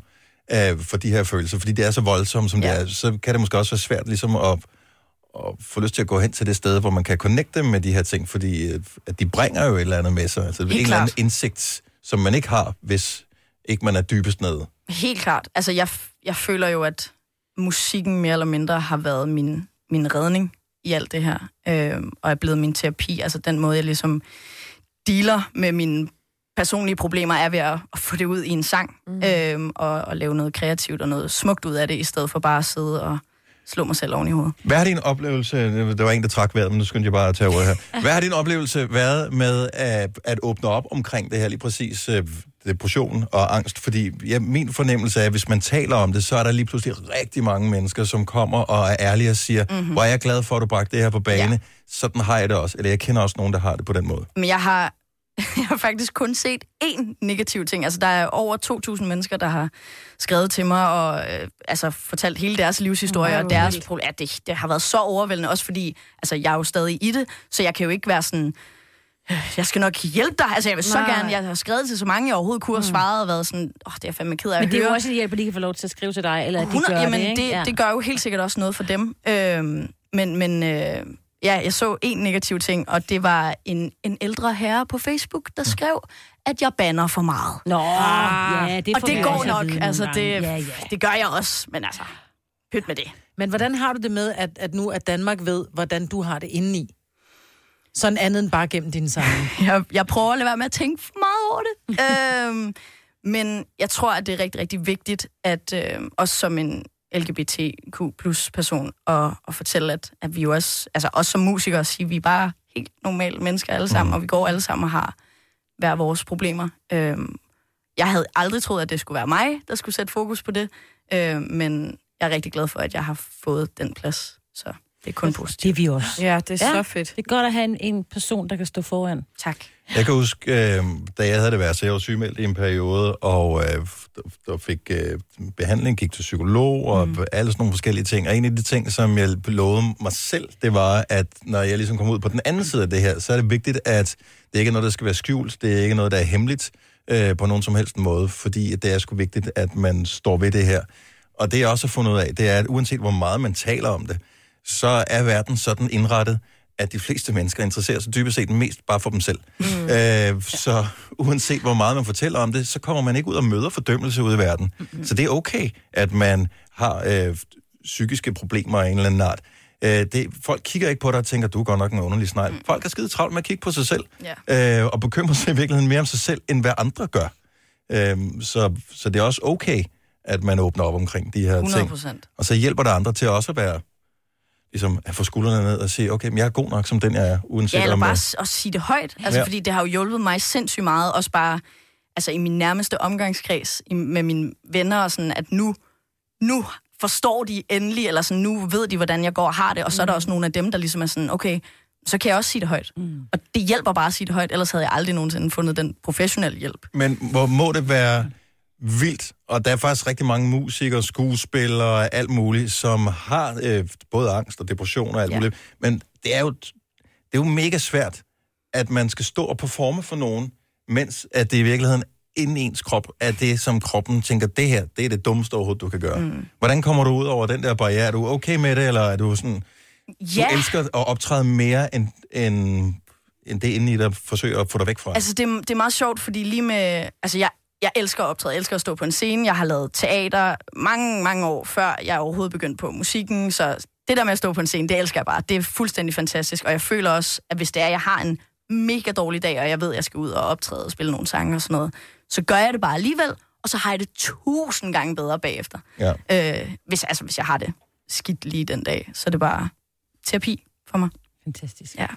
for de her følelser, fordi det er så voldsomt, som ja. det er, så kan det måske også være svært ligesom at, at få lyst til at gå hen til det sted, hvor man kan connecte med de her ting, fordi øh, at de bringer jo et eller andet med sig, altså en Helt eller anden klart. indsigt, som man ikke har, hvis ikke man er dybest nede. Helt klart. Altså, jeg, jeg føler jo, at musikken mere eller mindre har været min, min redning i alt det her, øh, og er blevet min terapi. Altså, den måde, jeg ligesom dealer med mine personlige problemer, er ved at, at få det ud i en sang, mm. øh, og, og lave noget kreativt og noget smukt ud af det, i stedet for bare at sidde og slå mig selv oven i hovedet. Hvad har din oplevelse, der var en, der trak vejret, men nu skyndte jeg bare at tage ordet her. <laughs> Hvad har din oplevelse været med at, at åbne op omkring det her, lige præcis øh, depression og angst? Fordi ja, min fornemmelse er, at hvis man taler om det, så er der lige pludselig rigtig mange mennesker, som kommer og er ærlige og siger, mm-hmm. hvor er jeg glad for, at du bragte det her på bane. Ja. Sådan har jeg det også. Eller jeg kender også nogen, der har det på den måde. Men jeg har, <laughs> jeg har faktisk kun set én negativ ting. Altså, der er over 2.000 mennesker, der har skrevet til mig og øh, altså, fortalt hele deres livshistorie er og deres problem. Ja, det, det har været så overvældende, også fordi altså, jeg er jo stadig i det, så jeg kan jo ikke være sådan... "Øh, Jeg skal nok hjælpe dig. Altså, jeg vil så Nej. gerne... Jeg har skrevet til så mange, jeg overhovedet kunne have svaret og været sådan... Åh, oh, det er jeg fandme ked af Men det er jo høre." også en hjælp, at de kan få lov til at skrive til dig, eller at de 100, gør jamen, det, ikke? det, det gør jo helt sikkert også noget for dem. Øhm, men men øh, ja, jeg så en negativ ting, og det var en, en ældre herre på Facebook, der skrev, at jeg banner for meget. Nå, Ah. ja, det og det går nok. Altså, det. Ja, ja. det gør jeg også, men altså, pyt med det. Men hvordan har du det med, at, at nu at Danmark ved, hvordan du har det indeni? Sådan andet end bare gennem dine sange. <laughs> Jeg, jeg prøver at lade være med at tænke for meget over det. <laughs> øhm, men jeg tror, at det er rigtig, rigtig vigtigt, at øh, også som en LGBTQ plus person, at, at fortælle, at, at vi jo også, altså også som musikere, sige, at vi er bare helt normale mennesker alle sammen, og vi går alle sammen og har hver vores problemer. Øhm, jeg havde aldrig troet, at det skulle være mig, der skulle sætte fokus på det, øh, men jeg er rigtig glad for, at jeg har fået den plads. Så det er kun positivt. Det er vi også. Ja, det er Ja. så fedt. Det er godt at have en, en person, der kan stå foran. Tak. Jeg kan huske, øh, da jeg havde det værst, så jeg var sygemeldt i en periode, og øh, der- der fik øh, behandling, gik til psykolog, og mm. alle sådan nogle forskellige ting. Og en af de ting, som jeg lovede mig selv, det var, at når jeg ligesom kom ud på den anden side af det her, så er det vigtigt, at det ikke er noget, der skal være skjult, det er ikke noget, der er hemmeligt øh, på nogen som helst måde, fordi det er sgu vigtigt, at man står ved det her. Og det jeg også har fundet ud af, det er, at uanset hvor meget man taler om det, så er verden sådan indrettet, at de fleste mennesker interesserer sig dybest set mest bare for dem selv. Mm. Øh, så uanset hvor meget man fortæller om det, så kommer man ikke ud og møder fordømmelse ude i verden. Mm. Så det er okay, at man har øh, psykiske problemer af en eller anden art. Øh, det, folk kigger ikke på dig og tænker, du er godt nok en underlig snegl. Mm. Folk er skide travlt med at kigge på sig selv, Ja. øh, og bekymrer sig i virkeligheden mere om sig selv, end hvad andre gør. Øh, så, så det er også okay, at man åbner op omkring de her 100 ting. procent. Og så hjælper der andre til også at være, ligesom at få skuldrene ned og sige, okay, men jeg er god nok, som den jeg er, uanset Ja, eller om... bare jeg- at sige det højt. Altså, Ja. fordi det har jo hjulpet mig sindssygt meget, også bare altså, i min nærmeste omgangskreds i, med mine venner, og sådan, at nu, nu forstår de endelig, eller sådan, nu ved de, hvordan jeg går og har det, og så er der også nogle af dem, der ligesom er sådan, okay, så kan jeg også sige det højt. Mm. Og det hjælper bare at sige det højt, ellers havde jeg aldrig nogensinde fundet den professionelle hjælp. Men hvor må det være vildt, og der er faktisk rigtig mange musikere, skuespillere, alt muligt, som har øh, både angst og depression og alt ja. Muligt. Men det er, jo, det er jo mega svært, at man skal stå og performe for nogen, mens at det i virkeligheden inden ens krop er det, som kroppen tænker, det her, det er det dummeste overhovedet, du kan gøre. Mm. Hvordan kommer du ud over den der barriere? Er du okay med det, eller er du sådan... Ja. Du elsker at optræde mere, end, end, end det inde i dig forsøger at få dig væk fra. Altså, det, det er meget sjovt, fordi lige med... Altså, jeg, jeg elsker at optræde, jeg elsker at stå på en scene. Jeg har lavet teater mange, mange år, før jeg overhovedet begyndte på musikken. Så det der med at stå på en scene, det elsker jeg bare. Det er fuldstændig fantastisk. Og jeg føler også, at hvis det er, jeg har en mega dårlig dag, og jeg ved, at jeg skal ud og optræde og spille nogle sange og sådan noget, så gør jeg det bare alligevel, og så har jeg det tusind gange bedre bagefter. Ja. Øh, hvis, altså, hvis jeg har det skidt lige den dag, så er det bare terapi for mig. Fantastisk. Ja.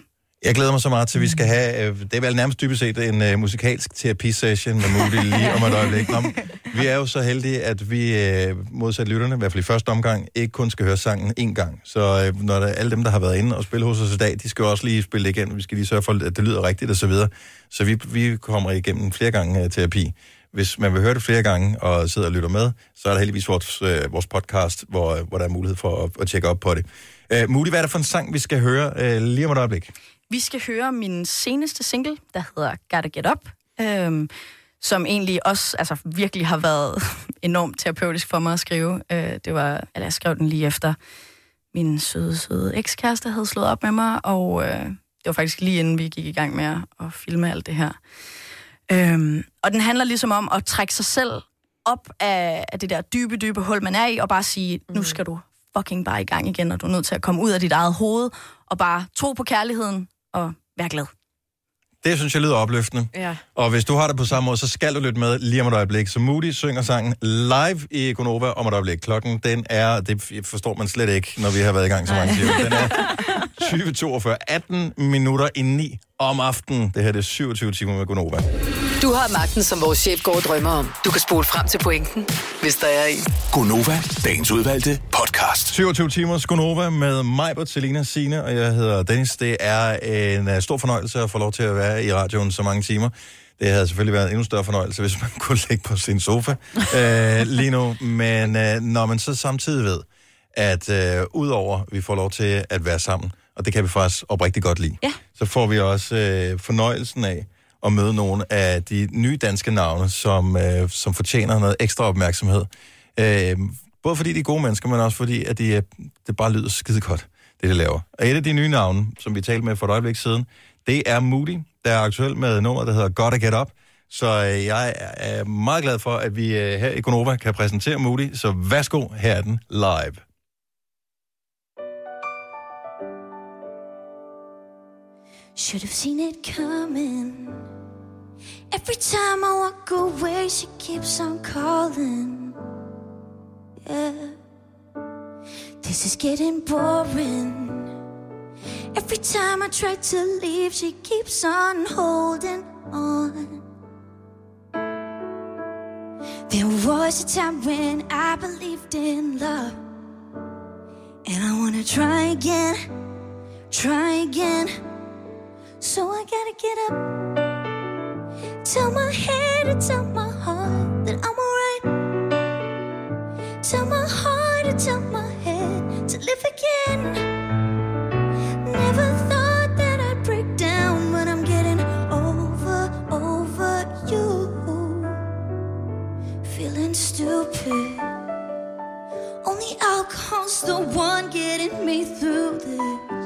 Jeg glæder mig så meget til, at vi skal have, øh, det er vel nærmest dybest set en uh, musikalsk terapisession med Moody lige om et øjeblik. Nå, vi er jo så heldige, at vi uh, modsat lytterne, i hvert fald i første omgang, ikke kun skal høre sangen én gang. Så uh, når der, alle dem, der har været inde og spille hos os i dag, de skal jo også lige spille det igen. Vi skal lige sørge for, at det lyder rigtigt og så videre. Så vi, vi kommer igennem flere gange uh, terapi. Hvis man vil høre det flere gange og sidder og lytter med, så er der heldigvis vores, uh, vores podcast, hvor, hvor der er mulighed for at, at tjekke op på det. Uh, Moody, hvad er det for en sang, vi skal høre uh, lige om et øjeblik? Vi skal høre min seneste single, der hedder Gotta Get Up, øhm, som egentlig også altså, virkelig har været <laughs> enormt terapeutisk for mig at skrive. Øh, det var, eller jeg skrev den lige efter min søde, søde ekskæreste havde slået op med mig, og øh, det var faktisk lige inden vi gik i gang med at, at filme alt det her. Øhm, og den handler ligesom om at trække sig selv op af, af det der dybe, dybe hul, man er i, og bare sige, nu skal du fucking bare i gang igen, og du er nødt til at komme ud af dit eget hoved, og bare tro på kærligheden, og være glad. Det synes jeg lyder opløftende. Ja. Og hvis du har det på samme måde, så skal du lytte med lige om et øjeblik. Så Moody synger sangen live i Gonova om et øjeblik. Klokken, den er, det forstår man slet ikke, når vi har været i gang så mange timer. Den er <laughs> 20.42, 18 minutter i 9 om aftenen. Det her det er 27 timer med Gonova. Du har magten, som vores chef går og drømmer om. Du kan spole frem til pointen, hvis der er en. Gonova, dagens udvalgte podcast. 27 timers Gonova med mig, Selina Sine og jeg hedder Dennis. Det er en uh, stor fornøjelse at få lov til at være i radioen så mange timer. Det havde selvfølgelig været en endnu større fornøjelse, hvis man <laughs> kunne ligge på sin sofa uh, lige nu. Men uh, når man så samtidig ved, at uh, udover vi får lov til at være sammen, og det kan vi faktisk oprigtigt godt lide, Ja. så får vi også uh, fornøjelsen af at møde nogle af de nye danske navne, som, øh, som fortjener noget ekstra opmærksomhed. Øh, både fordi de er gode mennesker, men også fordi, at de, øh, det bare lyder skide godt, det de laver. Og et af de nye navne, som vi talte med for et øjeblik siden, det er Moody, der er aktuel med nummer, der hedder Gotta Get Up. Så øh, jeg er meget glad for, at vi øh, her i Gonova kan præsentere Moody. Så værsgo, her er den live. Should have seen it coming. Every time I walk away, she keeps on calling. Yeah. This is getting boring. Every time I try to leave, she keeps on holding on. There was a time when I believed in love. And I wanna try again, try again. So I gotta get up. Tell my head and tell my heart that I'm alright. Tell my heart and tell my head to live again. Never thought that I'd break down, but I'm getting over, over you. Feeling stupid. Who's the one getting me through this?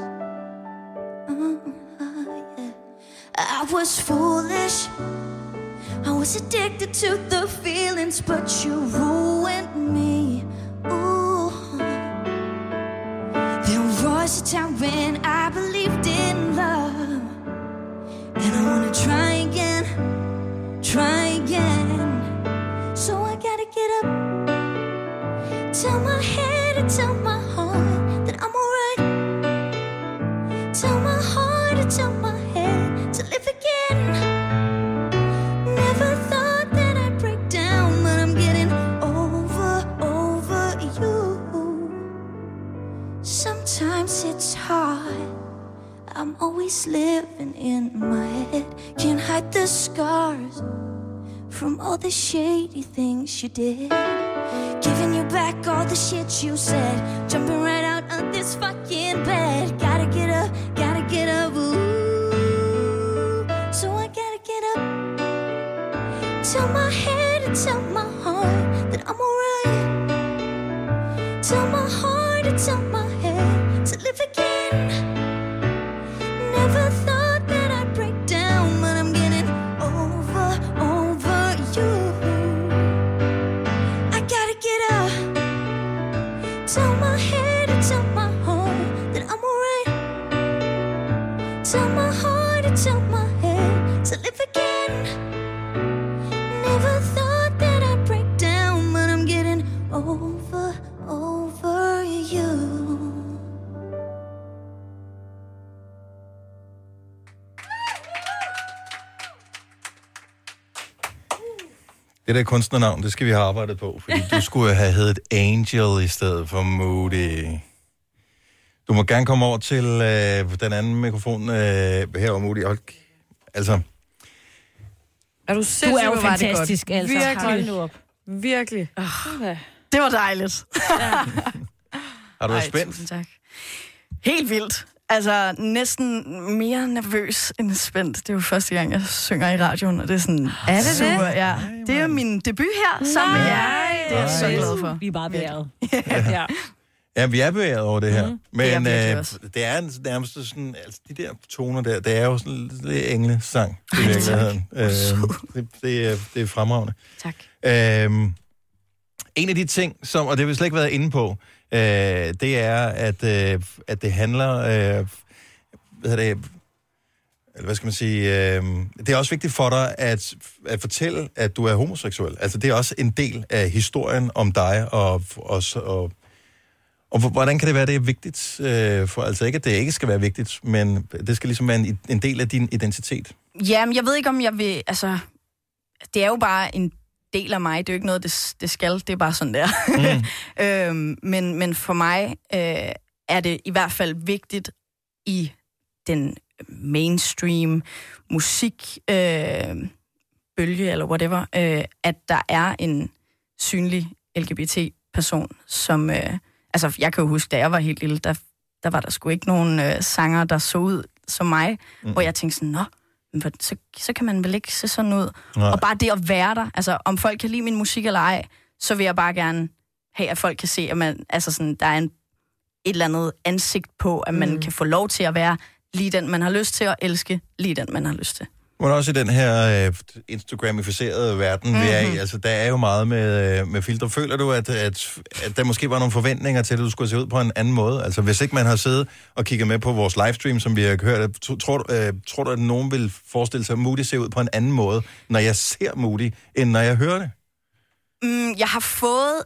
I was foolish. I was addicted to the feelings, but you ruined me. Ooh. There was a time when I believed in love, and I wanna try again, try again. So I gotta get up, tell my head and tell my I'm always living in my head. Can't hide the scars from all the shady things you did. Giving you back all the shit you said. Jumping right out of this fucking bed. Gotta get up, gotta get up. Ooh. So I gotta get up. Tell my head and tell my heart that I'm alright. Det der kunstnernavn, det skal vi have arbejdet på, fordi du <laughs> skulle have heddet Angel i stedet for Moody. Du må gerne komme over til øh, den anden mikrofon øh, her, Moody. Hold, altså, Er du sindssygt, Du er jo det godt. fantastisk, altså. Hold Virkelig. nu op. Virkelig. Okay. Det var dejligt. <laughs> har du været spændt? tusind tak. Helt vildt. Altså, næsten mere nervøs end spændt. Det er jo første gang, jeg synger i radioen, og det er sådan... Er det super, det? Ja. Det er min debut her sammen med jer. Det er jeg så glad for. Vi er bare beæret. <laughs> ja. Ja, vi er bevæget over det her. Mm, Det er jeg men virkelig øh, det er en- nærmest sådan, altså de der toner der, det er jo sådan lidt englesang i virkeligheden. Øh, det, det, er, det er fremragende. Tak. Øhm, en af de ting, som, og det har vi slet ikke været inde på, øh, det er, at, øh, at det handler, øh, hvad hedder det, eller hvad skal man sige, øh, det er også vigtigt for dig at, at fortælle, at du er homoseksuel. Altså det er også en del af historien om dig, og, og, og, og hvordan kan det være, det er vigtigt øh, for, altså ikke, at det ikke skal være vigtigt, men det skal ligesom være en, en del af din identitet. Jamen, jeg ved ikke, om jeg vil... Altså, det er jo bare en del af mig. Det er jo ikke noget, det, det skal. Det er bare sådan der. Mm. <laughs> øhm, men, men for mig øh, er det i hvert fald vigtigt i den mainstream musik øh, bølge eller whatever, øh, at der er en synlig LGBT-person, som... Øh, altså, jeg kan jo huske, da jeg var helt lille, der, der var der sgu ikke nogen øh, sanger, der så ud som mig, mm. hvor jeg tænkte sådan, nå, så, så kan man vel ikke se sådan ud. Nej. Og bare det at være der, altså om folk kan lide min musik eller ej, så vil jeg bare gerne have, at folk kan se, at man, altså sådan, der er en, et eller andet ansigt på, at man mm. kan få lov til at være lige den, man har lyst til, at elske lige den, man har lyst til. Men også i den her øh, Instagramificerede verden, mm-hmm. vi er i, altså der er jo meget med, øh, med filtre. Føler du, at, at, at der måske var nogle forventninger til, at du skulle se ud på en anden måde? Altså hvis ikke man har siddet og kigget med på vores livestream, som vi har hørt, tro- tror, du, øh, tror du, at nogen vil forestille sig, at Moody ser ud på en anden måde, når jeg ser Moody, end når jeg hører det? Mm, jeg har fået,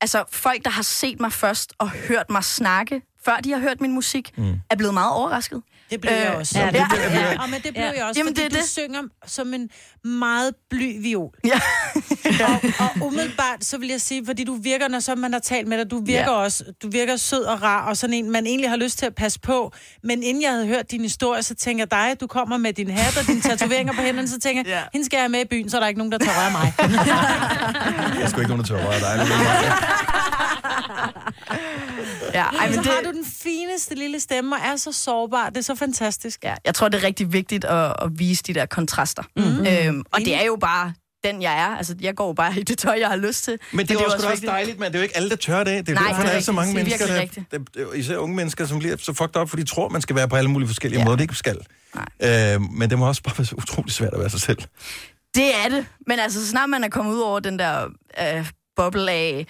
altså folk, der har set mig først og hørt mig snakke, før de har hørt min musik, mm. er blevet meget overrasket. Det blev jeg også. Ja, Ja, det det ja. Og men det blev Ja. jeg også, Jamen, fordi det er du det. synger som en meget bly viol. Ja. <laughs> og, og umiddelbart, så vil jeg sige, fordi du virker, når så man har talt med dig, du virker Ja. også, du virker sød og rar, og sådan en, man egentlig har lyst til at passe på. Men inden jeg havde hørt din historie, så tænker jeg dig, du kommer med din hat og dine tatoveringer på hænderne, så tænker jeg, Ja. hende skal jeg have med i byen, så er der ikke nogen, der tager røre mig. <laughs> Jeg er sgu ikke nogen, der tør røre dig. Det. Ja, Ej, men så det, har du den fineste lille stemme, og er så sårbar. Det er så fantastisk. ja, jeg tror, det er rigtig vigtigt at, at vise de der kontraster. Mm. Øhm, og det er jo bare den, jeg er. Altså, jeg går bare i det tøj, jeg har lyst til. Men det er jo også, også dejligt, men det er jo ikke alle, der tør det. Det er jo Nej, derfor, det der er så mange Det er mennesker, der, der, der, især unge mennesker, som bliver så fucked up, fordi de tror, man skal være på alle mulige forskellige ja. måder. Det ikke skal. Øh, men det må også bare være så utrolig svært at være sig selv. Det er det. Men altså, så snart man er kommet ud over den der øh, boble af,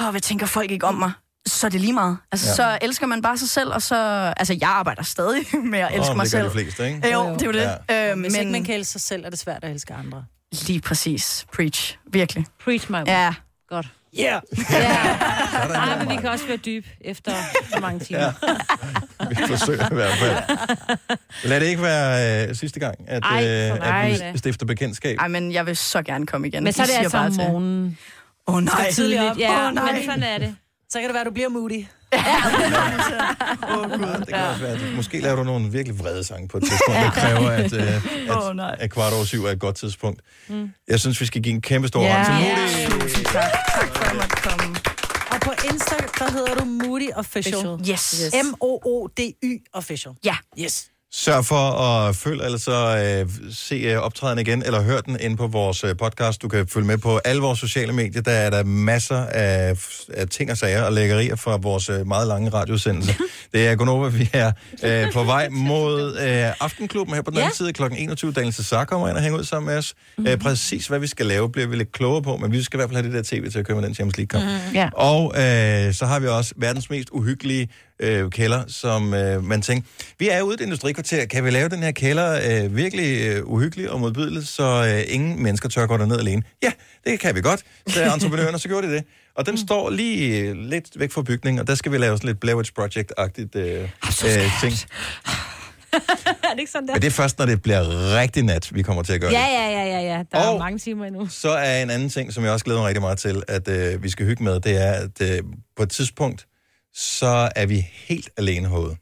åh, hvad tænker folk ikke om mig? Så er det lige meget. Altså, Ja. så elsker man bare sig selv, og så... Altså, jeg arbejder stadig <laughs> med at elske Åh, mig det gør selv. de fleste, ikke? Jo, det er jo det. Ja. Øh, Hvis men ikke man kan elske sig selv, er det svært at elske andre. lige præcis. Preach. Virkelig. Preach, my Ja. Godt. Yeah. Ja, <laughs> men vi kan også være dyb efter så mange timer. Ja. Vi forsøger i hvert fald. Lad det ikke være øh, sidste gang, at, Ej, øh, at vi stifter bekendtskab. Ej, men jeg vil så gerne komme igen. Men så er det altså bare om morgenen. Åh oh, nej. Skal tidligt op. Ja, Åh, nej. men sådan er det. Så kan det være, at du bliver moody. Åh, Gud, det kan også være, at du, måske laver du nogle virkelig vrede sange på et tidspunkt. Det kræver, at, øh, at, Åh, nej. at kvart over syv er et godt tidspunkt. Mm. Jeg synes, vi skal give en kæmpe stor Ja. hånd til Ja. Moody. Tusind tak. Tak for, at måtte komme. Og på Insta, der hedder du Moody Official. Yes. yes. M-O-O-D-Y Official. Ja. Yes. Sørg for at følge, eller så øh, se øh, optræden igen, eller hør den inde på vores øh, podcast. Du kan følge med på alle vores sociale medier. Der er der masser af, af ting og sager og lækkerier fra vores øh, meget lange radiosendelse. <laughs> det er Gunova, vi er øh, på vej mod øh, Aftenklubben her på den Ja. anden side. Klokken 21. Daniel Cesar kommer ind og hænger ud sammen med os. Mm. Øh, præcis hvad vi skal lave, bliver vi lidt klogere på, men vi skal i hvert fald have det der tv til at køre med den Champions League-kamp. Mhm. Ja. Og øh, så har vi også verdens mest uhyggelige øh, kælder, som øh, man tænker, vi er ude i et industrikvarter, kan vi lave den her kælder øh, virkelig øh, uhyggelig og modbydelig, så øh, ingen mennesker tør gå derned alene? Ja, det kan vi godt. Så er <laughs> entreprenørerne, så gjorde de det. Og den står lige øh, lidt væk fra bygningen, og der skal vi lave sådan lidt Blair Witch Project-agtigt øh, øh, ting. <laughs> er det ikke sådan der? Men det er først, når det bliver rigtig nat, vi kommer til at gøre Ja, det. ja, ja, ja, ja. Der er Og- mange timer endnu. Så er en anden ting, som jeg også glæder mig rigtig meget til, at øh, vi skal hygge med, det er, at øh, på et tidspunkt, så er vi helt alene herude.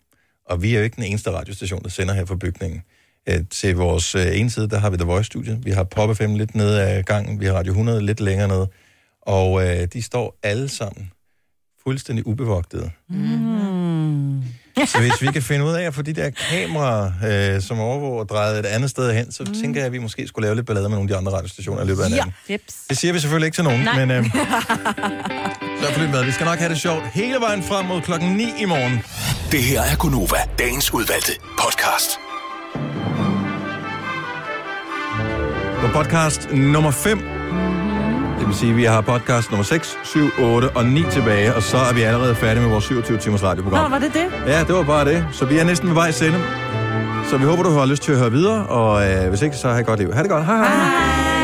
Og vi er jo ikke den eneste radiostation, der sender her fra bygningen. Øh, til vores øh, ene side, der har vi The Voice Studio. Vi har Pop FM lidt nede af gangen. Vi har Radio 100 lidt længere nede. Og øh, de står alle sammen fuldstændig ubevogtede. Mm. Så hvis vi kan finde ud af at få de der kameraer, øh, som overvåger drejet et andet sted hen, så mm. tænker jeg, at vi måske skulle lave lidt ballade med nogle af de andre radiostationer i løbet af natten. Jeps. Det siger vi selvfølgelig ikke til nogen, Nej. men øh, <laughs> så følg med. Vi skal nok have det sjovt hele vejen frem mod klokken 9 i morgen. Det her er Gunova, dagens udvalgte podcast. På podcast nummer 5. Vil sige, vi har podcast nummer 6, 7, 8 og 9 tilbage, og så er vi allerede færdige med vores 27 timers radioprogram. Nå, var det det? Ja, det var bare det. Så vi er næsten ved vej sende. Så vi håber, du har lyst til at høre videre, og øh, hvis ikke, så have et godt liv. Ha' det godt. Hej hej. Hej.